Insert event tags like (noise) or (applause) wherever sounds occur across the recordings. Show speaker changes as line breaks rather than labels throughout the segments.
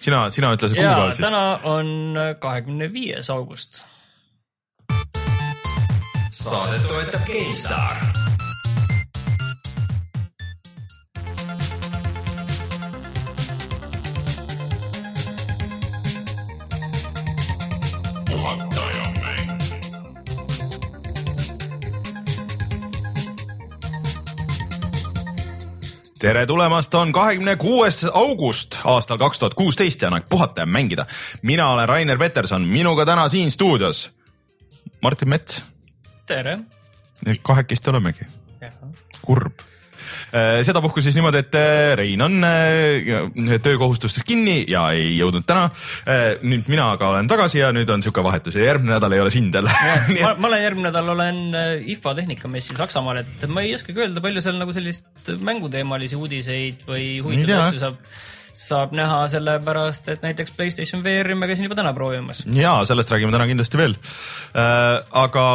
sina, sina ütle see kuupäev siis.
täna on kahekümne viies august.
saadet toetab GameStar.
Tere tulemast, on kahekümne kuues august aastal kaks tuhat kuusteist ja on aeg puhata ja mängida. mina olen Rainer Peterson, minuga täna siin stuudios Martin Mets.
tere.
kahekesti olemegi, kurb. Sedapuhku siis niimoodi, et äh, Rein on äh, töökohustustes kinni ja ei jõudnud täna. nüüd mina aga olen tagasi ja nüüd on sihuke vahetus ja järgmine nädal ei ole sind jälle. (laughs)
ma, ma olen järgmine nädal olen äh, IFA tehnikamessil Saksamaal, et ma ei oskagi öelda, palju seal nagu sellist mänguteemalisi uudiseid või huvitavaid asju saab, saab näha, sellepärast et näiteks Playstation VR-i ma käisin juba täna proovimas.
ja sellest räägime täna kindlasti veel äh,. aga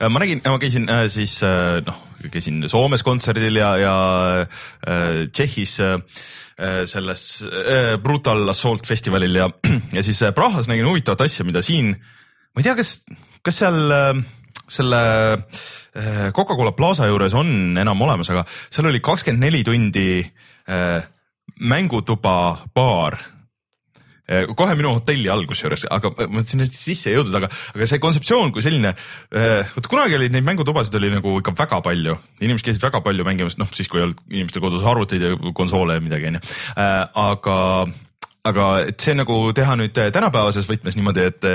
äh, ma nägin, ma käisin äh, siis äh, noh, käisin Soomes kontserdil ja, ja äh, Tšehhis äh, selles äh, Brutal Assault festivalil ja, (clears throat) ja siis äh, Prahas nägin huvitavat asja, mida siin, ma ei tea, kas, kas seal äh, selle äh, Coca-Cola Plaza juures on enam olemas, aga seal oli kakskümmend neli tundi äh, mängutuba baar kohe minu hotelli all kusjuures, aga ma sinna sisse ei jõudnud, aga, aga see kontseptsioon kui selline, vot kunagi olid neid mängutubasid oli nagu ikka väga palju, inimesed käisid väga palju mängimas, noh siis kui ei olnud inimestel kodus arvuteid ja konsoole ja midagi onju, aga aga et see nagu teha nüüd tänapäevases võtmes niimoodi, et,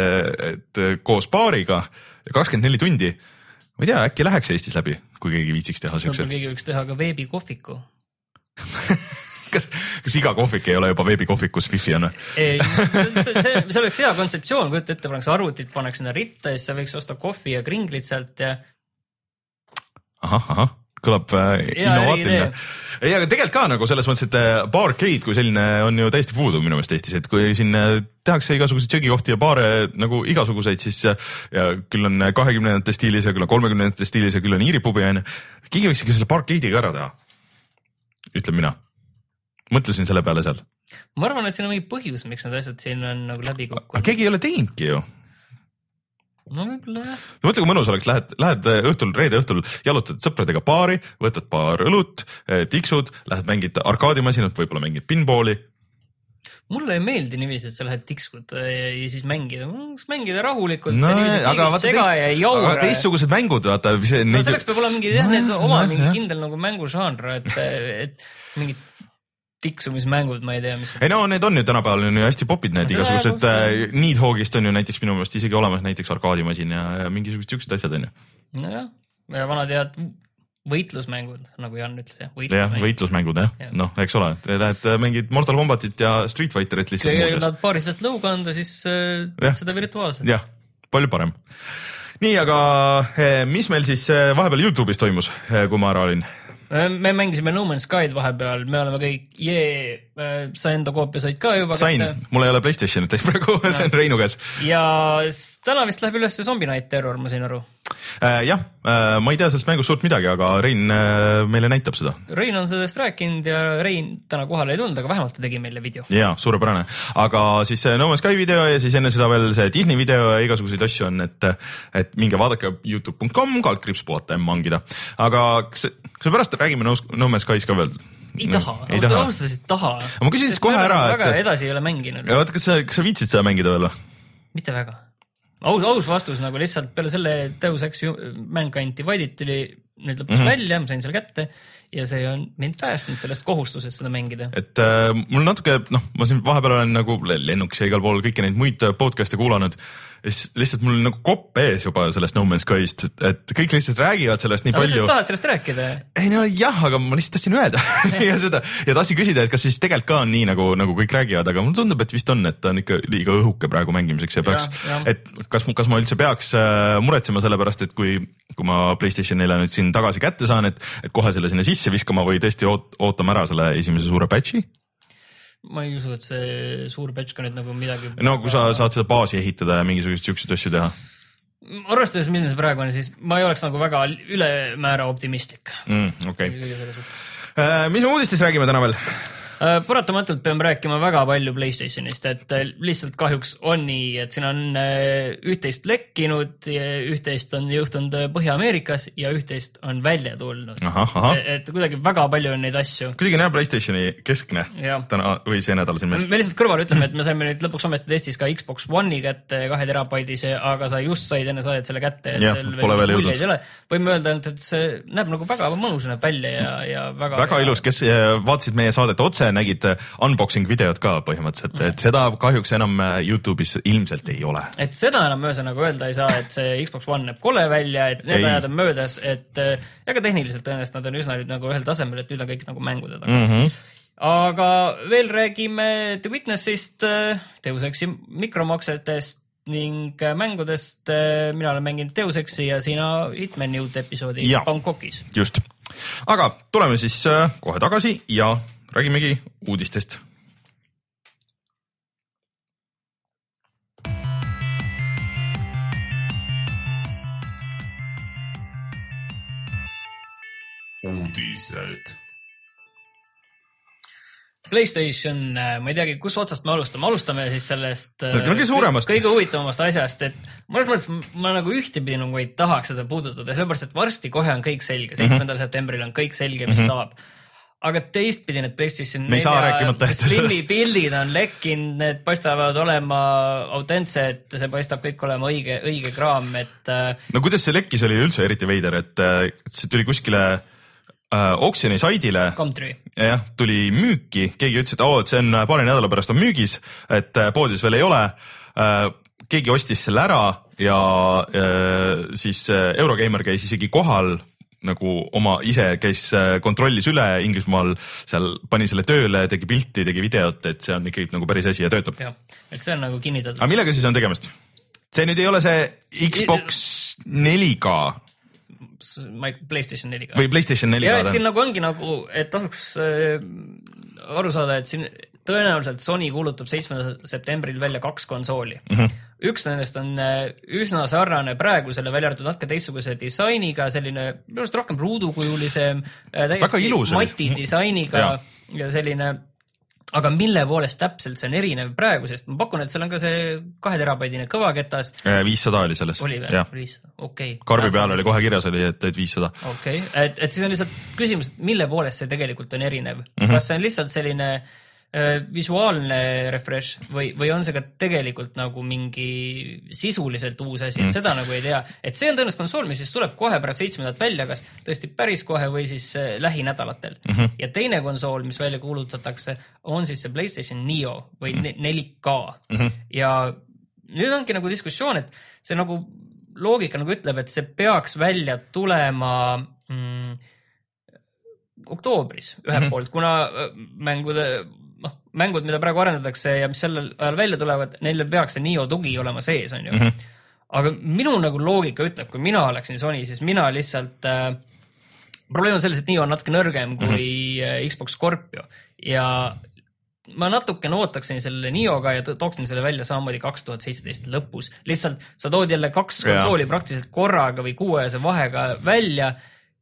et koos baariga kakskümmend neli tundi, ma ei tea, äkki läheks Eestis läbi, kui keegi viitsiks teha siukse
võib-olla, keegi võiks teha ka veebikohviku. (laughs)
kas, kas iga kohvik ei ole juba veebikohvikus wifi on või?
ei, see, see, see oleks hea kontseptsioon, kujuta ette, paneks arvutid, paneks sinna ritta ja siis sa võiks osta kohvi ja kringlit sealt ja
ahah, ahah, kõlab äh, innovaatiline ei, aga tegelikult ka nagu selles mõttes, et äh, barcade kui selline on ju täiesti puudu minu meelest Eestis, et kui siin äh, tehakse igasuguseid söögikohti ja baare nagu igasuguseid, siis ja küll on kahekümnendate stiilis ja küll on kolmekümnendate stiilis ja küll on iiripubi onju. keegi võiks ikka selle ka ära teha, ütlen mina. Mõtlesin selle peale seal,
ma arvan, et siin on mingi põhjus, miks need asjad siin on nagu läbi
aga
kukkunud.
keegi ei ole teinudki ju
no võib-olla jah.
mõtle, kui mõnus oleks, lähed, lähed õhtul, reede õhtul jalutad sõpradega baari, võtad paar õlut, tiksud, lähed mängid arkaadimasinat, võib-olla mängid pinballi.
mulle ei meeldi niiviisi, et sa lähed tikskud ja, ja siis mängida, kas mängida rahulikult
no aga vaata aga teistsugused mängud, vaata.
no selleks peab olema mingi jah, need oma
Nojah,
mingi kindel nagu mängužanr, et, et mingid tiksumismängud, ma ei tea, mis.
ei no need on ju tänapäeval on ju hästi popid need igasugused äh, Needhogist on ju näiteks minu meelest isegi olemas näiteks arkaadimasin ja, ja mingisugused siuksed asjad on ju.
nojah, ja vanad head võitlusmängud, nagu Jan ütles jah,
jah,
võitlusmängud.
jah
Jah.,
noh, eks ole, lähed äh, mängid Mortal Combatit ja Street Fighterit lihtsalt
kui
muuseas.
tahad paariliselt lõuga anda, siis äh, teed seda virtuaalselt.
jah, palju parem. nii, aga eh, mis meil siis vahepeal Youtube'is toimus, kui ma ära olin?
Me mängisime No Man's Sky'd vahepeal, me oleme kõik, jee, sa enda koopia said ka juba
sain, mul ei ole Playstationit praegu, see on Reinu käes.
ja täna vist läheb üles see Zombie Night Terror, ma sain aru.
Äh, jah, ma ei tea sellest mängust suurt midagi, aga Rein äh, meile näitab seda.
Rein on sellest rääkinud ja Rein täna kohale ei tulnud, aga vähemalt ta tegi meile video.
ja suurepärane, aga siis see No Man's Sky video ja siis enne seda veel see Disney video ja igasuguseid asju on, et, et minge vaadake Youtube.com, kaldkriips puhata ja mangida. aga kas, kas me pärast räägime No, no Man's Sky's ka veel?
Ei taha,
ei taha.
ausalt öeldes ei taha.
Ma küsin siis kohe ära, et-
väga edasi ei ole mänginud,
vaata, kas sa, kas sa viitsid seda mängida veel või?
mitte väga. aus, aus vastus nagu lihtsalt peale selle Deus Ex Mankind Divided tuli nüüd lõpuks mm -hmm. välja, ma sain selle kätte ja see on mind päästnud sellest kohustusest seda mängida.
et äh, mul natuke noh, ma siin vahepeal olen nagu lennukis ja igal pool kõiki neid muid äh, podcast'e kuulanud ja siis lihtsalt mul nagu kopp ees juba sellest No Man's Sky'st, et, et kõik lihtsalt räägivad sellest nii
sa
palju
just. tahad sellest rääkida?
ei no jah, aga ma lihtsalt tahtsin öelda (laughs) ja seda ja tahtsin küsida, et kas siis tegelikult ka on nii nagu, nagu kõik räägivad, aga mulle tundub, et vist on, et ta on ikka liiga õhuke praegu mängimiseks ja peaks et kas, kas ma üldse peaks äh, muretsema selle pärast, et kui, kui ma Playstation neile nüüd siin tagasi kätte saan, et, et kohe selle sinna sisse viskama või tõesti oot, ootama ära selle esimese suure patch'i.
ma ei usu, et see suur patch ka nüüd nagu midagi.
no kui sa saad seda baasi ehitada ja mingisuguseid siukseid asju teha
arvestades, milline see praegu on, siis ma ei oleks nagu väga ülemäära optimistlik.
mm,. okei okay., mis me uudistes räägime täna veel?
Äh, paratamatult peame rääkima väga palju Playstationist, et äh, lihtsalt kahjuks on nii, et siin on äh, üht-teist lekkinud, üht-teist on juhtunud Põhja-Ameerikas ja üht-teist on välja tulnud. et kuidagi väga palju on neid asju.
kuidagi on jah Playstationi keskne ja. täna või see nädal siin
meil. me lihtsalt kõrvale ütleme, et me saime nüüd lõpuks ometi testis ka Xbox One'i kätte kahe terabaidise, aga sa just said enne saadet selle kätte.
jah, pole veel jõudnud.
võime öelda, et see näeb nagu väga mõnus näeb välja ja, ja väga.
väga ilus, kes vaatasid meie saadet otse nägid äh, unboxing videot ka põhimõtteliselt, et seda kahjuks enam äh, Youtube'is ilmselt ei ole.
et seda enam ühesõnaga öelda ei saa, et see Xbox One näeb kole välja, et need ajad on möödas, et äh, ja ka tehniliselt tõenäoliselt nad on üsna nüüd nagu ühel tasemel, et nüüd on kõik nagu mängude taga mm. -hmm aga veel räägime The Witnessist, Deus Exi mikromaksetest ning mängudest. mina olen mänginud Deus Exi ja sina Hitmani uut episoodi Bangkokis.
just, aga tuleme siis kohe tagasi ja räägimegi uudistest.
uudised. Playstation, äh, ma ei teagi, kus otsast me alustame, alustame siis sellest
äh, kõige suuremast,
kõige huvitavamast asjast, et mõnes mõttes ma nagu ühtepidi nagu ei tahaks seda puudutada, sellepärast et varsti kohe on kõik selge, mhm. seitsmendal mm -hmm. septembril on kõik selge, mis mm -hmm. saab aga teistpidi need PlayStation
nelja
Slimi pildid on lekkinud, need paistavad olema autentsed, see paistab kõik olema õige, õige kraam, et.
Äh, no kuidas see lekkis, oli üldse eriti veider, et see tuli kuskile äh, oksjoni saidile. jah, tuli müüki, keegi ütles, et oo, et see on paari nädala pärast on müügis, et äh, poodides veel ei ole äh,. keegi ostis selle ära ja äh, siis äh, Eurogeimer käis isegi kohal nagu oma ise käis, äh, kontrollis üle Inglismaal, seal pani selle tööle, tegi pilti, tegi videot, et see on ikkagi nagu päris asi ja töötab.
jah, et see on nagu kinnitatud.
aga millega siis on tegemist? see nüüd ei ole see Xbox 4K
PlayStation 4K.
või PlayStation 4K.
ja, et siin nagu ongi nagu, et tasuks äh, aru saada, et siin tõenäoliselt Sony kuulutab seitsmendal septembril välja kaks konsooli mm. -hmm. Üks nendest on äh, üsna sarnane praegusele, välja arvatud natuke teistsuguse disainiga, selline minu arust rohkem ruudukujulisem,
äh, täiesti
mati disainiga (laughs) ja. ja selline aga mille poolest täpselt see on erinev praegusest, ma pakun, et seal on ka see kahe terabaidine kõvaketas.
Äh, viissada oli selles.
oli veel, viissada, okei okay..
karbi peal oli kohe kirjas oli, et, et viissada.
okei okay., et, et siis on lihtsalt küsimus, mille poolest see tegelikult on erinev mm, -hmm. kas see on lihtsalt selline Äh, visuaalne refresh või, või on see ka tegelikult nagu mingi sisuliselt uus asi, et mm. seda nagu ei tea. et see on tõenäoliselt konsool, mis siis tuleb kohe pärast seitsmendat välja, kas tõesti päris kohe või siis äh, lähinädalatel mm. -hmm. ja teine konsool, mis välja kuulutatakse, on siis see Playstation Neo või mm -hmm. 4K mm -hmm. ja nüüd ongi nagu diskussioon, et see nagu loogika nagu ütleb, et see peaks välja tulema mm, oktoobris ühelt mm -hmm. poolt, kuna äh, mängude mängud, mida praegu arendatakse ja mis sellel ajal välja tulevad, neil peaks see Nio tugi olema sees, on ju mm. -hmm. aga minu nagu loogika ütleb, kui mina oleksin Sony, siis mina lihtsalt äh,, probleem on selles, et Nio on natuke nõrgem kui mm -hmm. Xbox Scorpio ja ma natukene ootaksin selle Nioga ja tooksin selle välja samamoodi kaks tuhat seitseteist lõpus. lihtsalt sa tood jälle kaks konsooli praktiliselt korraga või kuuajase vahega välja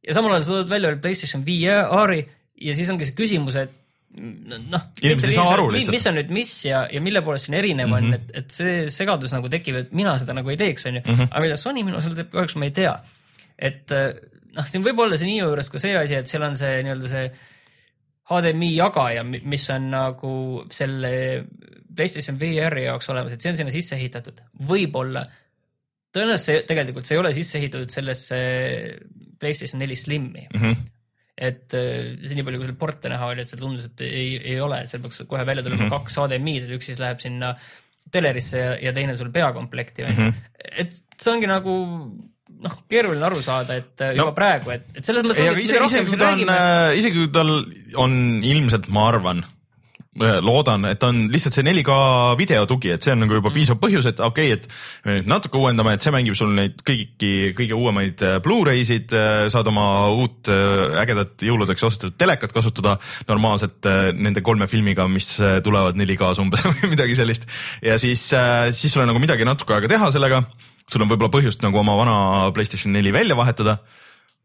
ja samal ajal sa tood välja veel PlayStation VR-i ja siis ongi see küsimus, et noh,
inimesed ei saa aru lihtsalt.
mis on nüüd mis ja, ja mille poolest siin erinev on mm, -hmm. et, et see segadus nagu tekib, et mina seda nagu ei teeks, on ju. Mhm. aga mida Sony minu arust teeb, kahjuks ma ei tea. et eh, noh, siin võib olla see Nio juures ka see asi, et seal on see nii-öelda see HDMI jagaja, mis on nagu selle PlayStation VR-i jaoks olemas, et see on sinna sisse ehitatud, võib-olla. tõenäoliselt see tegelikult, see ei ole sisse ehitatud sellesse PlayStation neli Slimi mm. -hmm et äh, see nii palju, kui seal porte näha oli, et seal tundus, et ei, ei ole, et seal peaks kohe välja tulema mm -hmm. kaks HDMI-d, et üks siis läheb sinna telerisse ja, ja teine sul peakomplekti mm. -hmm. et see ongi nagu noh, keeruline aru saada, et äh, no, juba praegu, et, et selles mõttes.
äh, isegi kui tal on ilmselt, ma arvan loodan, et on lihtsalt see 4K videotugi, et see on nagu juba mm. piisav põhjus, et okei okay,, et me nüüd natuke uuendame, et see mängib sul neid kõiki, kõige uuemaid äh, Blu-ray'sid, äh, saad oma uut äh, ägedat jõuludeks ostetud telekat kasutada normaalselt nende kolme filmiga, mis tulevad 4K-s (laughs) umbes või midagi sellist. ja siis, siis sul on nagu midagi natuke aega teha sellega, sul on võib-olla põhjust nagu oma vana Playstation neli välja vahetada,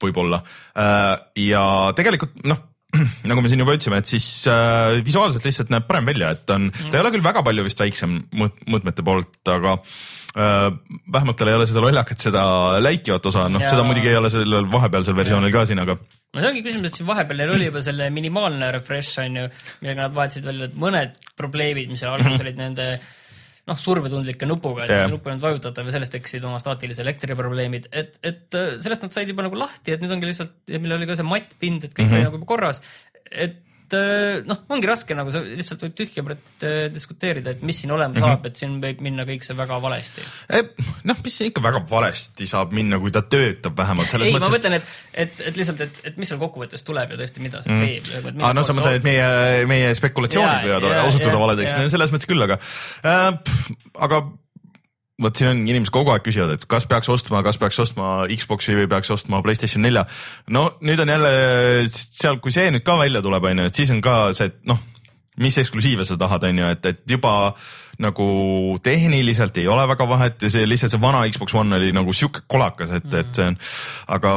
võib-olla. ja tegelikult noh (clears throat) nagu me siin juba ütlesime, et siis äh, visuaalselt lihtsalt näeb parem välja, et on mm., ta ei ole küll väga palju vist väiksem mõõt, mõõtmete poolt, aga äh, vähemalt tal ei ole seda lollakat, seda läikivat osa, noh, seda muidugi ei ole sellel vahepealsel versioonil ka siin, aga.
no see ongi küsimus, et siin vahepeal neil oli juba selle minimaalne refresh on ju, millega nad vahetasid välja mõned probleemid, mis seal alguses olid nende noh, survetundlike nupuga, yeah. nupp ei olnud vajutatav ja sellest tekkisid oma staatilise elektriprobleemid, et, et äh, sellest nad said juba nagu lahti, et nüüd ongi lihtsalt, meil oli ka see mattpind, et kõik mm -hmm. oli nagu korras, et äh, noh, ongi raske nagu sa lihtsalt võib tühja poolt äh, diskuteerida, et mis siin olema mm -hmm. saab, et siin võib minna kõik see väga valesti.
noh, mis siin ikka väga valesti saab minna, kui ta töötab vähemalt.
ei, ma mõtlen, et, et, et lihtsalt, et, et mis seal kokkuvõttes tuleb ja tõesti, mida see mm. teeb.
aa, no sa mõtled, et meie, meie spekulatsioonid võivad osutuda valedeks, selles mõttes küll, aga äh,, aga vot siin on inimesed kogu aeg küsivad, et kas peaks ostma, kas peaks ostma Xbox'i või peaks ostma Playstation nelja. no nüüd on jälle seal, kui see nüüd ka välja tuleb, on ju, et siis on ka see, et noh, mis eksklusiive sa tahad, on ju, et, et juba nagu tehniliselt ei ole väga vahet ja see lihtsalt see vana Xbox One oli nagu sihuke kolakas, et mm, -hmm. et see on, aga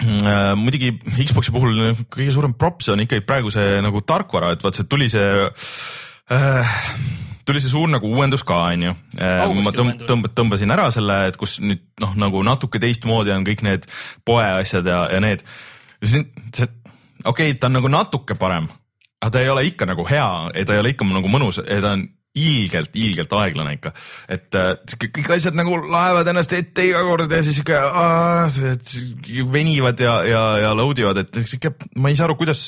äh, muidugi Xbox'i puhul kõige suurem props on ikkagi praegu see nagu tarkvara, et vaat see tuli see äh, tuli see suur nagu uuendus ka, onju. Äh, ma tõmb, tõmb, tõmbasin ära selle, et kus nüüd noh, nagu natuke teistmoodi on kõik need poeasjad ja, ja need. see, see, okei okay,, ta on nagu natuke parem, aga ta ei ole ikka nagu hea, ta ei ole ikka nagu mõnus, ta on ilgelt, ilgelt aeglane ikka, et äh, kõik asjad nagu laevad ennast ette iga kord ja siis ikka aah, venivad ja, ja, ja load ivad, et sihuke, ma ei saa aru, kuidas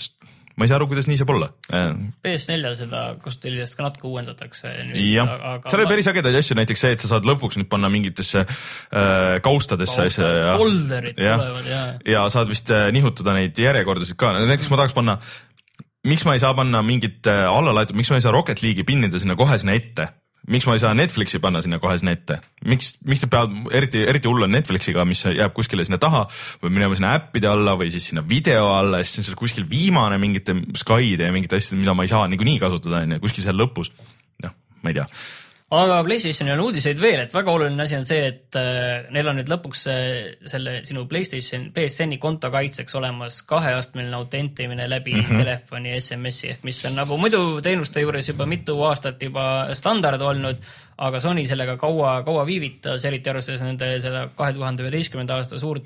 ma ei saa aru, kuidas nii saab olla.
PS4 seda kasutajaliidest ka natuke uuendatakse.
jah, seal oli päris ägedaid asju, näiteks see, et sa saad lõpuks nüüd panna mingitesse äh, kaustadesse asja ja.
folderid tulevad ja.
ja saad vist äh, nihutada neid järjekordasid ka, näiteks ma tahaks panna miks ma ei saa panna mingit äh, allalaetud, miks ma ei saa Rocket League'i pinnida sinna kohe sinna ette miks ma ei saa Netflixi panna sinna kohe sinna ette, miks, miks ta peab, eriti, eriti hull on Netflixiga, mis jääb kuskile sinna taha või minema sinna äppide alla või siis sinna video alla ja siis on seal kuskil viimane mingite Skyde ja mingite asjade, mida ma ei saa niikuinii kasutada, on ju, kuskil seal lõpus. noh, ma ei tea
aga Playstationil on uudiseid veel, et väga oluline asi on see, et äh, neil on nüüd lõpuks äh, selle sinu Playstation, PSN-i konto kaitseks olemas kaheastmeline autentimine läbi mm -hmm. telefoni SMS-i ehk mis on nagu muidu teenuste juures juba mitu aastat juba standard olnud, aga Sony sellega kaua, kaua viivitas, eriti arvestades nende seda kahe tuhande üheteistkümnenda aasta suurt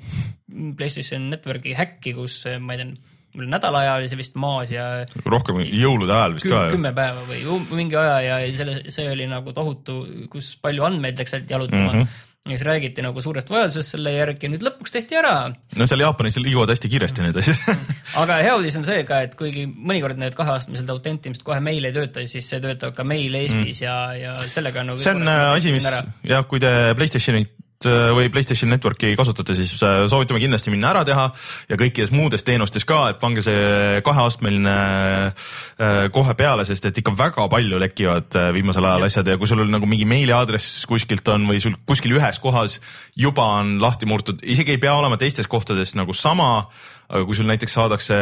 PlayStation Networki häkki, kus ma ei tea nädala aja oli see vist maas ja.
rohkem jõulude ajal vist ka.
kümme päeva või mingi aja ja selle, see oli nagu tohutu, kus palju andmeid läks sealt jalutama mm. -hmm ja siis räägiti nagu suurest vajadusest selle järgi ja nüüd lõpuks tehti ära.
no seal Jaapanis liiguvad hästi kiiresti need asjad (laughs)
aga hea uudis on see ka, et kuigi mõnikord need kaheastmelised autentimised kohe meil ei tööta, siis see töötab ka meil Eestis mm. ja, ja sellega nagu.
see on äh, asi, mis jah, kui te Playstationit Äh, või Playstation Networki kasutate, siis äh, soovitame kindlasti minna ära teha ja kõikides muudes teenustes ka, et pange see kaheastmeline äh, kohe peale, sest et ikka väga palju lekivad viimasel ajal ja. asjad ja kui sul nagu mingi meiliaadress kuskilt on või sul kuskil ühes kohas juba on lahti murtud, isegi ei pea olema teistes kohtades nagu sama aga kui sul näiteks saadakse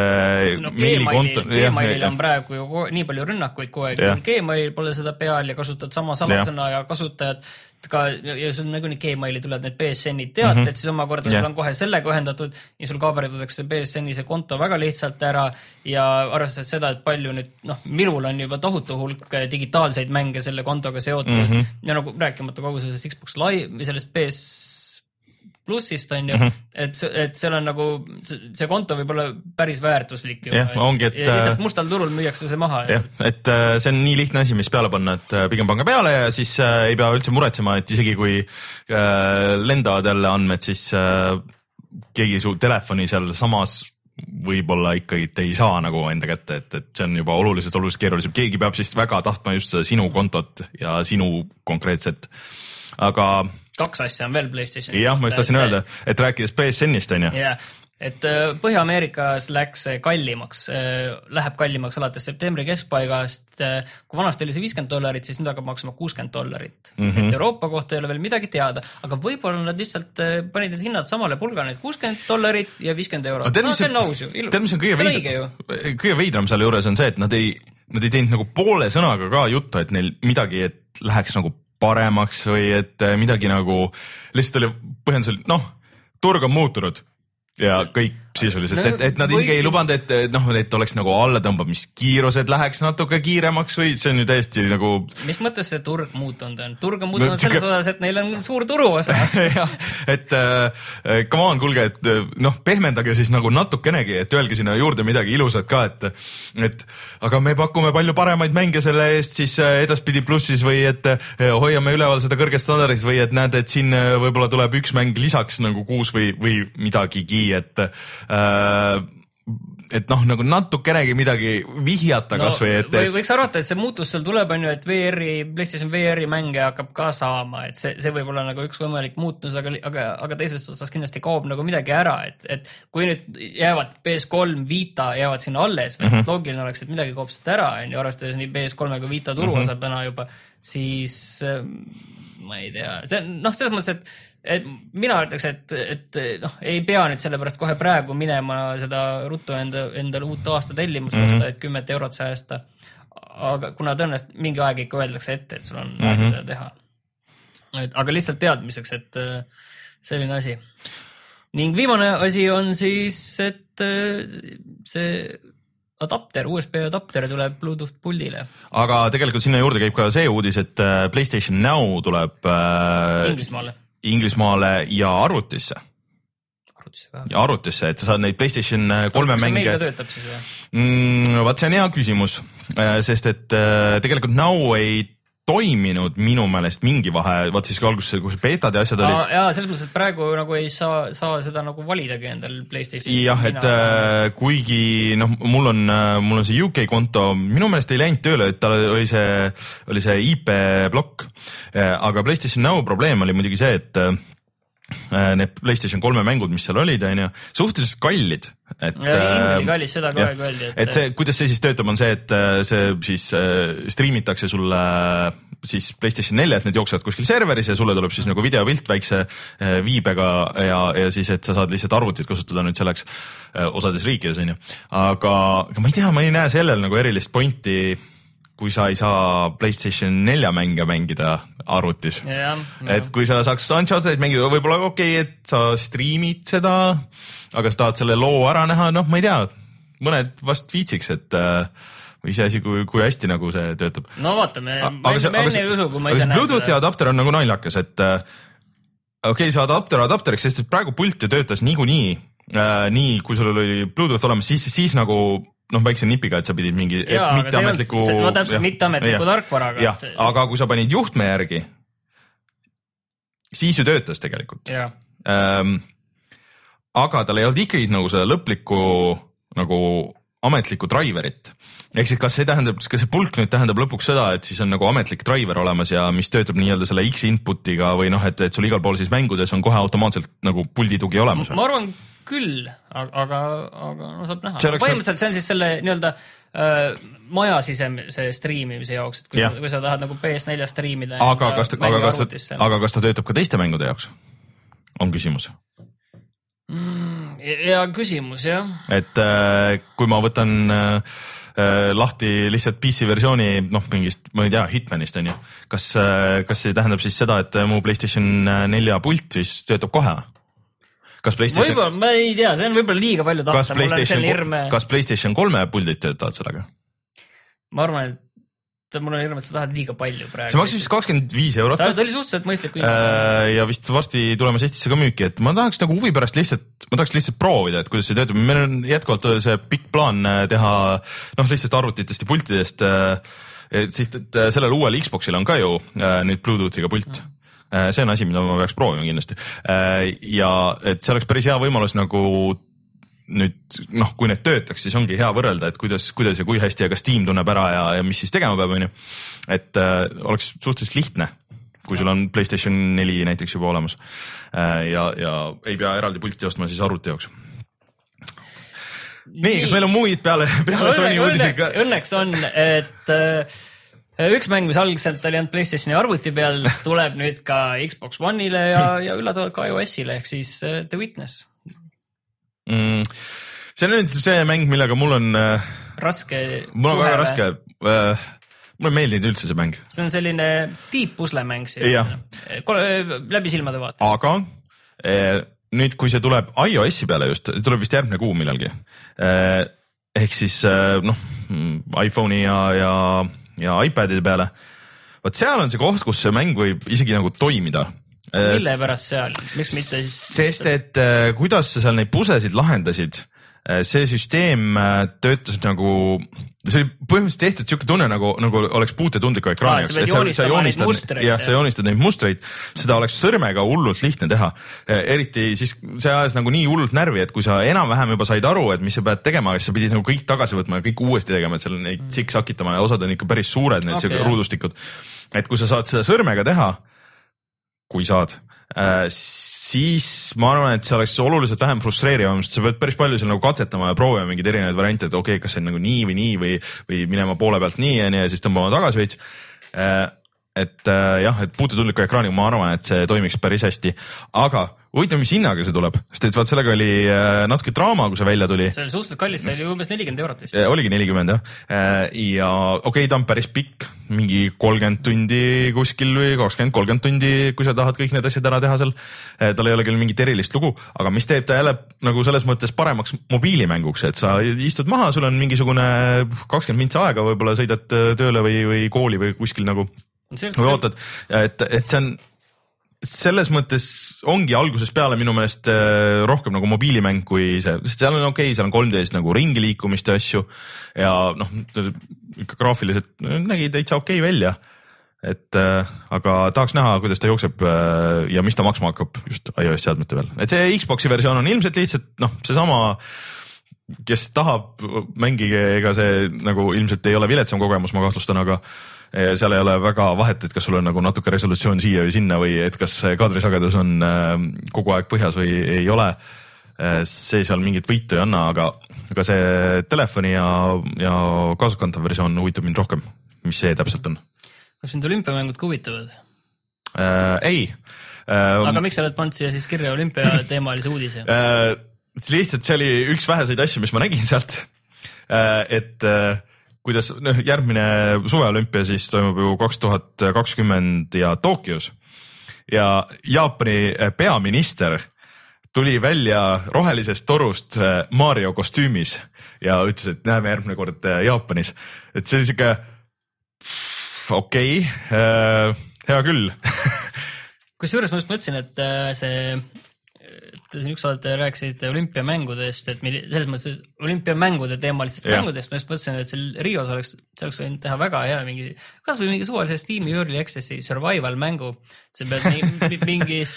no, meilikonto. Gmailil on praegu ju nii palju rünnakuid kogu aeg, Gmail pole seda peal ja kasutad sama samasõna ja kasutajad ka ja sul nagunii Gmaili tulevad need BSN-i teated mm, -hmm. siis omakorda yeah. sul on kohe sellega ühendatud ja sul kaaberdatakse BSN-i see konto väga lihtsalt ära ja arvestades seda, et palju nüüd noh, minul on juba tohutu hulk digitaalseid mänge selle kontoga seotud mm -hmm. ja nagu rääkimata kogu sellest Xbox Live sellest PS plussist on ju mm, -hmm. et, et seal on nagu see konto võib olla päris väärtuslik.
jah, ongi, et.
lihtsalt äh, mustal turul müüakse see maha.
jah, et äh, see on nii lihtne asi, mis peale panna, et äh, pigem pange peale ja siis ei pea üldse muretsema, et isegi kui lendavad jälle andmed, siis keegi su telefoni seal samas võib-olla ikkagi ei saa nagu enda kätte, et, et see on juba oluliselt, oluliselt keerulisem, keegi peab siis väga tahtma just seda sinu kontot ja sinu konkreetset, aga
kaks asja on veel Playstationil.
jah, ma just tahtsin öelda, et rääkides BSN-ist on ju.
jah, et äh, Põhja-Ameerikas läks see kallimaks, äh, läheb kallimaks alates septembri keskpaigast. Äh, kui vanasti oli see viiskümmend dollarit, siis nüüd hakkab maksma kuuskümmend dollarit mm. -hmm. et Euroopa kohta ei ole veel midagi teada, aga võib-olla nad lihtsalt panid need hinnad samale pulgale, et kuuskümmend dollarit ja viiskümmend eurot. no see on
tead, mis on kõige veidram, kõige veidram selle juures on see, et nad ei, nad ei teinud nagu poole sõnaga ka juttu, et neil midagi, et läheks nagu paremaks või et midagi nagu lihtsalt oli põhjendusel, noh, turg on muutunud ja kõik sisuliselt et, et nad isegi
või-
ei lubanud, et noh, et oleks nagu allatõmbamiskiirused läheks natuke kiiremaks või see on ju täiesti nagu
mis mõttes see turg muutunud on? turg on muutunud
No
selles
sihuke-
osas, et neil on suur turuosa. (laughs)
jah, et äh, come on, kuulge, et äh, noh, pehmendage siis nagu natukenegi, et öelge sinna juurde midagi ilusat ka, et et aga me pakume palju paremaid mänge selle eest siis äh, edaspidi plussis või et hoiame üleval seda kõrget standardit või et näed, et siin võib-olla tuleb üks mäng lisaks nagu kuus või, või midagigi, et et noh, nagu natukenegi midagi vihjata no, kasvõi, et
või võiks arvata, et see muutus seal tuleb, on ju, et VR-i, PlayStation VR-i mänge hakkab ka saama, et see, see võib olla nagu üks võimalik muutus, aga, aga, aga teisest otsast kindlasti kaob nagu midagi ära, et, et kui nüüd jäävad PS3 Vita jäävad sinna alles mm. -hmm. loogiline oleks, et midagi kaob sealt ära, on ju, arvestades nii PS3 kui Vita turuosa mm. -hmm. täna juba, siis ähm, ma ei tea, see on noh, selles mõttes, et et mina ütleks, et, et noh, ei pea nüüd sellepärast kohe praegu minema seda ruttu enda, endale uut aasta tellimust mm. -hmm. osta, et kümmet eurot säästa. aga kuna tõenäoliselt mingi aeg ikka öeldakse ette, et sul on mm -hmm. aega seda teha. et aga lihtsalt teadmiseks, et selline asi. ning viimane asi on siis, et see adapter, USB adapter tuleb Bluetooth puldile
aga tegelikult sinna juurde käib ka see uudis, et äh, Playstation Now tuleb äh,
Inglismaale.
Inglismaale ja arvutisse
arvutisse ka.
ja arvutisse, et sa saad neid Playstation äh, kolme
kas see meil ka
mänge.
töötab siis või?
Mm, vaat see on hea küsimus, sest et äh, tegelikult Now ei toiminud minu meelest mingi vahe, vaat siis kui alguses, kus beetad ja asjad olid.
jaa, selles mõttes, et praegu nagu ei saa, saa seda nagu validagi endal Playstationis.
jah, et äh, kuigi noh, mul on, mul on see UK konto, minu meelest ei läinud tööle, et tal oli see, oli see IP plokk. aga PlayStation Now probleem oli muidugi see, et äh, need Playstation kolme mängud, mis seal olid, onju, suhteliselt kallid, et.
oli kallis, seda kogu aeg öeldi,
et see, kuidas see siis töötab, on see, et äh, see siis äh, striimitakse sulle äh, siis Playstation nelja, et need jooksevad kuskil serveris ja sulle tuleb siis nagu videopilt väikse äh, viibega ja, ja siis, et sa saad lihtsalt arvutit kasutada nüüd selleks äh, osades riikides onju. aga, aga ma ei tea, ma ei näe sellel nagu erilist pointi, kui sa ei saa Playstation nelja mänge mängida arvutis
jah,
et kui sa saaks Unchartedit mängida, võib-olla okei okay,, et sa striimid seda, aga sa tahad selle loo ära näha, noh, ma ei tea, mõned vast viitsiks, et äh, iseasi, kui, kui hästi nagu see töötab.
no vaatame, ma enne ei usu, kui ma ise näen
Bluetoothi
seda.
adapter on nagu naljakas, et äh, okei okay,, see adapter adapteriks, sest et praegu pult ju töötas niikuinii äh, nii, kui sul oli Bluetooth olemas, siis, siis nagu noh, väikse nipiga, et sa pidid mingi
Jaa,
mitteametliku.
no täpselt, mitteametliku tarkvaraga.
jah, aga kui sa panid juhtme järgi, siis ju töötas tegelikult ähm,. aga tal ei olnud ikkagi nagu seda lõplikku nagu ametlikku driver'it. ehk siis kas see tähendab, kas see pulk nüüd tähendab lõpuks seda, et siis on nagu ametlik driver olemas ja mis töötab nii-öelda selle X input'iga või noh, et, et sul igal pool siis mängudes on kohe automaatselt nagu puldi tugi olemas?
ma arvan küll, aga, aga no saab näha
oleks
põhimõtteliselt see on siis selle nii-öelda äh, majasisemise striimimise jaoks, et kui,
Jah.
kui sa tahad nagu PS4 striimida.
aga kas, aga kas ta, aga kas ta töötab ka teiste mängude jaoks? on küsimus
Mm, hea küsimus jah.
et äh, kui ma võtan äh, äh, lahti lihtsalt PC versiooni noh, mingist, ma ei tea, Hitmanist on ju, kas äh,, kas see tähendab siis seda, et mu Playstation nelja pult siis töötab kohe? Kas Playstation,
võib-olla, ma ei tea, see on võib-olla liiga palju
kas
tahta, on
Playstation
hirm,
kas Playstation kolme puldid töötavad sellega?
ma arvan, et mul on hirm, et sa tahad liiga palju praegu.
see maksis vist kakskümmend viis eurot
ta oli suhteliselt mõistlik hinnaga.
äh, ja vist varsti tulemas Eestisse ka müüki, et ma tahaks nagu huvi pärast lihtsalt, ma tahaks lihtsalt proovida, et kuidas see töötab, meil on jätkuvalt see pikk plaan äh, teha noh, lihtsalt arvutitest ja pultidest äh, et siis et sellel uuel Xbox'il on ka ju nüüd Bluetoothiga pult mm.. See on asi, mida ma peaks proovima kindlasti äh, ja et see oleks päris hea võimalus nagu nüüd noh, kui need töötaks, siis ongi hea võrrelda, et kuidas, kuidas ja kui hästi ja kas tiim tunneb ära ja, ja mis siis tegema peab, onju. et äh, oleks suhteliselt lihtne, kui sul on Playstation neli näiteks juba olemas äh, ja, ja ei pea eraldi pulti ostma siis arvuti jaoks. nii, kas meil on muid peale, peale Sony uudiseid ka
õnneks? õnneks on, et äh, üks mäng, mis algselt oli ainult Playstationi arvuti peal, (laughs) tuleb nüüd ka Xbox One'ile ja, ja üllatavalt ka iOS-ile ehk siis äh, The Witness.
Mm, see on nüüd see mäng, millega mul on,
raske.
mul on väga raske. mulle ei meeldinud üldse see mäng,
see on selline deep puslemäng siin. läbi silmade vaata.
aga eh, nüüd, kui see tuleb iOS-i peale just, tuleb vist järgmine kuu millalgi. ehk siis äh, noh, iPhone'i ja, ja, ja iPadide peale. vot seal on see koht, kus see mäng võib isegi nagu toimida.
mille pärast seal, miks mitte siis?
sest et äh, kuidas sa seal neid puslesid lahendasid, see süsteem äh, töötas nagu, see oli põhimõtteliselt tehtud siuke tunne nagu, nagu oleks puutetundliku ekraani
Aa, et sa neid mustreid,
jah,
jah.
sa joonistad neid mustreid, seda oleks sõrmega hullult lihtne teha. eriti siis see ajas nagu nii hullult närvi, et kui sa enam-vähem juba said aru, et mis sa pead tegema, siis sa pidid nagu kõik tagasi võtma ja kõik uuesti tegema, et seal neid siksakitama ja osad on ikka päris suured, need okay, ruudustikud. et kui sa saad seda sõrmega teha, kui saad äh,, siis ma arvan, et see oleks oluliselt vähem frustreerivam, sest sa pead päris palju seal nagu katsetama ja proovima mingeid erinevaid variante, et okei okay,, kas see on nagu nii või nii või, või minema poole pealt nii ja nii ja siis tõmbama tagasi veits äh,. et äh, jah, et puututundliku ekraaniga ma arvan, et see toimiks päris hästi, aga huvitav, mis hinnaga see tuleb, sest et vaat sellega oli äh, natuke draama, kui see välja tuli.
See oli suhteliselt kallis, see oli umbes nelikümmend eurot vist.
Ja oligi nelikümmend jah, ja okei okay,, ta on päris pikk, mingi kolmkümmend tundi kuskil või kakskümmend, kolmkümmend tundi, kui sa tahad kõik need asjad ära teha seal. tal ei ole küll mingit erilist lugu, aga mis teeb ta jälle nagu selles mõttes paremaks mobiilimänguks, et sa istud maha, sul on mingisugune kakskümmend mintsa aega, võib-olla sõidad äh, tööle või, või kooli või kuskil nagu. Või ootad, et, et see on selles mõttes ongi algusest peale minu meelest äh, rohkem nagu mobiilimäng kui see, sest seal on okei okay,, seal on 3D-s nagu ringi liikumist ja asju ja noh, ikka graafiliselt nägi täitsa okei okay välja. et äh, aga tahaks näha, kuidas ta jookseb äh, ja mis ta maksma hakkab just iOS seadmete peal, et see Xbox'i versioon on ilmselt lihtsalt noh, seesama kes tahab, mängige, ega see nagu ilmselt ei ole viletsam kogemus, ma kahtlustan, aga seal ei ole väga vahet, et kas sul on nagu natuke resolutsioon siia või sinna või et kas kaadrisagedus on äh, kogu aeg põhjas või ei ole. see seal mingit võitu ei anna, aga, aga see telefoni ja, ja kaasaskantav versioon huvitab mind rohkem, mis see täpselt on
kas sind olümpiamängud ka huvitavad?
äh,. ei äh,.
aga miks sa oled pannud siia siis kirja olümpiateemalise uudise? (laughs)
äh, lihtsalt see oli üks väheseid asju, mis ma nägin sealt äh,. et äh, kuidas noh, järgmine suveolümpia siis toimub ju kaks tuhat kakskümmend ja Tokyos. Ja Jaapani peaminister tuli välja rohelisest torust äh, Mario kostüümis ja ütles, et näeme järgmine kord äh, Jaapanis, et see oli sihuke okei okay,, hea küll. (laughs)
Kusjuures ma just mõtlesin, et see, te siin ükskord rääkisite olümpiamängudest, et milli- selles mõttes olümpiamängude teemalistest
Jah.
mängudest, ma just mõtlesin, et seal Rios oleks, see oleks võinud teha väga hea mingi, kasvõi mingi suvalise Steam'i Early Access'i survival mängu. sa pead nii, mingis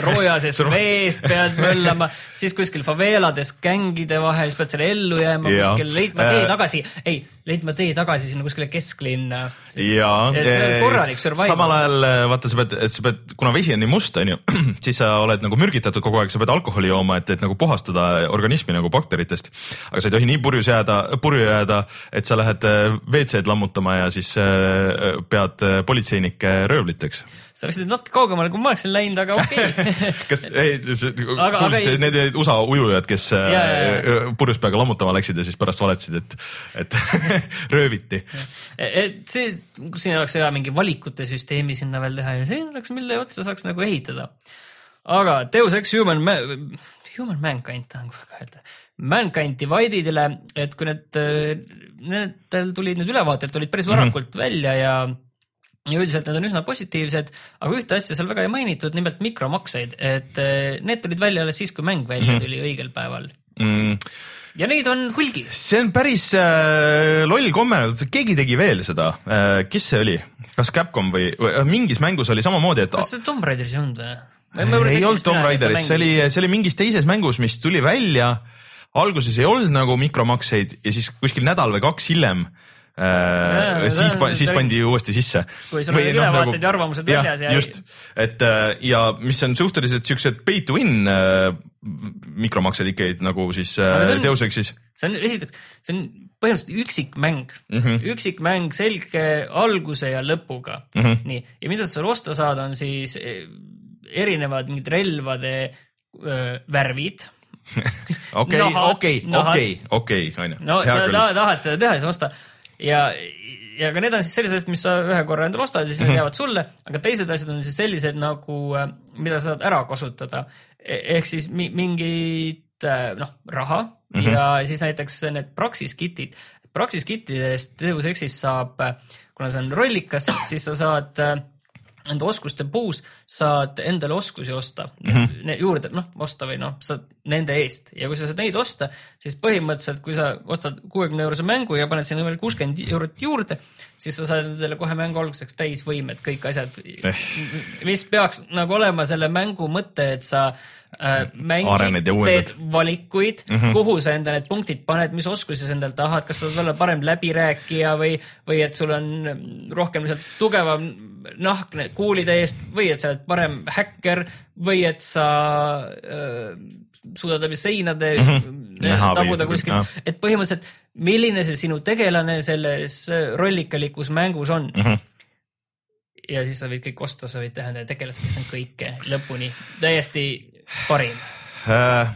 roojases vees pead möllama, siis kuskil faveelades gängide vahel, siis pead selle ellu jääma
Jah.
kuskil, leidma tee
Äh,
tagasi, ei, leidma tee tagasi sinna kuskile kesklinna.
ja
Et see on korralik survival.
samal ajal äh, vaata, sa pead, sa pead, kuna vesi on nii must, onju, siis sa oled nagu mürgitatud kogu aeg, sa pead alkoholi jooma, et, et nagu puhastada organismi nagu bakteritest. Aga sa ei tohi nii purjus jääda, purju jääda, et sa lähed äh, WC-d lammutama ja siis äh, pead äh, politseinike röövliteks.
sa läksid natuke kaugemale, kui ma oleksin läinud, aga okei okay. (laughs)
kas, ei,
ei-
need olid USA ujujad, kes
Ja, ja, ja.
purjus peaga lammutama läksid ja siis pärast valetasid, et, et (laughs) rööviti.
et see, siin oleks hea mingi valikute süsteemi sinna veel teha ja see oleks, mille otsa saaks nagu ehitada. aga Deus Ex Human, Human Mankind tahan kohe öelda, Mankind Divided'ile, et kui need, nendel tulid need ülevaated tulid päris varakult mm -hmm. välja ja ja üldiselt need on üsna positiivsed, aga ühte asja seal väga ei mainitud, nimelt mikromakseid, et eh, need tulid välja alles siis, kui mäng välja
Mhm.
tuli õigel päeval
Mm.
ja neid on hulgi.
see on päris äh, loll komme, keegi tegi veel seda äh,, kes see oli, kas Capcom või, või mingis mängus oli samamoodi, et
kas see Tomb Raideris ei olnud või?
Ei olnud Tomb Raideris, see oli, see oli mingis teises mängus, mis tuli välja. alguses ei olnud nagu mikromakseid ja siis kuskil nädal või kaks hiljem äh,, siis
see-,
siis
see-
pandi uuesti sisse.
Kui sul olid ülevaated ja arvamused väljas ja-
just, et äh, ja mis on suhteliselt siuksed pay to win äh, mikromaksed ikkagi nagu siis äh,
see on-
Deus Exis.
see on esiteks, see on põhimõtteliselt üksikmäng mm. -hmm. üksikmäng selge alguse ja lõpuga mm. -hmm. nii, ja mida sa seal osta saad, on siis erinevad mingid relvade öö, värvid. (laughs)
okei, okei, okei, okei, onju.
no sa tahad, seda teha, siis osta ja, ja ka need on siis sellised asjad, mis sa ühe korra endale ostad ja siis
Mhm.
need jäävad sulle, aga teised asjad on siis sellised nagu, mida sa saad ära kasutada. ehk siis mi mingit äh, noh, raha mm -hmm. ja siis näiteks need Praxis kitid. Praxis kittidest Deus Exis saab, kuna see on rollikas, siis sa saad äh, enda oskuste puus saad endale oskusi osta mm -hmm. juurde, noh, osta või noh, saad nende eest ja kui sa saad neid osta, siis põhimõtteliselt, kui sa ostad kuuekümne eurose mängu ja paned sinna veel kuuskümmend eurot juurde, siis sa saad endale kohe mängu alguseks täisvõimed, kõik asjad eh., mis peaks nagu olema selle mängu mõte, et sa äh, mängid, teed valikuid mm, -hmm. kuhu sa enda need punktid paned, mis oskusi sa endal tahad, kas sa tahad olla parem läbirääkija või, või et sul on rohkem lihtsalt tugevam nahk kuulide eest või et sa oled parem häkker või et sa äh, suudad läbi seinade mm -hmm. taguda kuskilt, et põhimõtteliselt milline see sinu tegelane selles rollikalikus mängus on? Mm. -hmm ja siis sa võid kõik osta, sa võid teha nende tegelased, kes on kõike lõpuni, täiesti parim. Äh,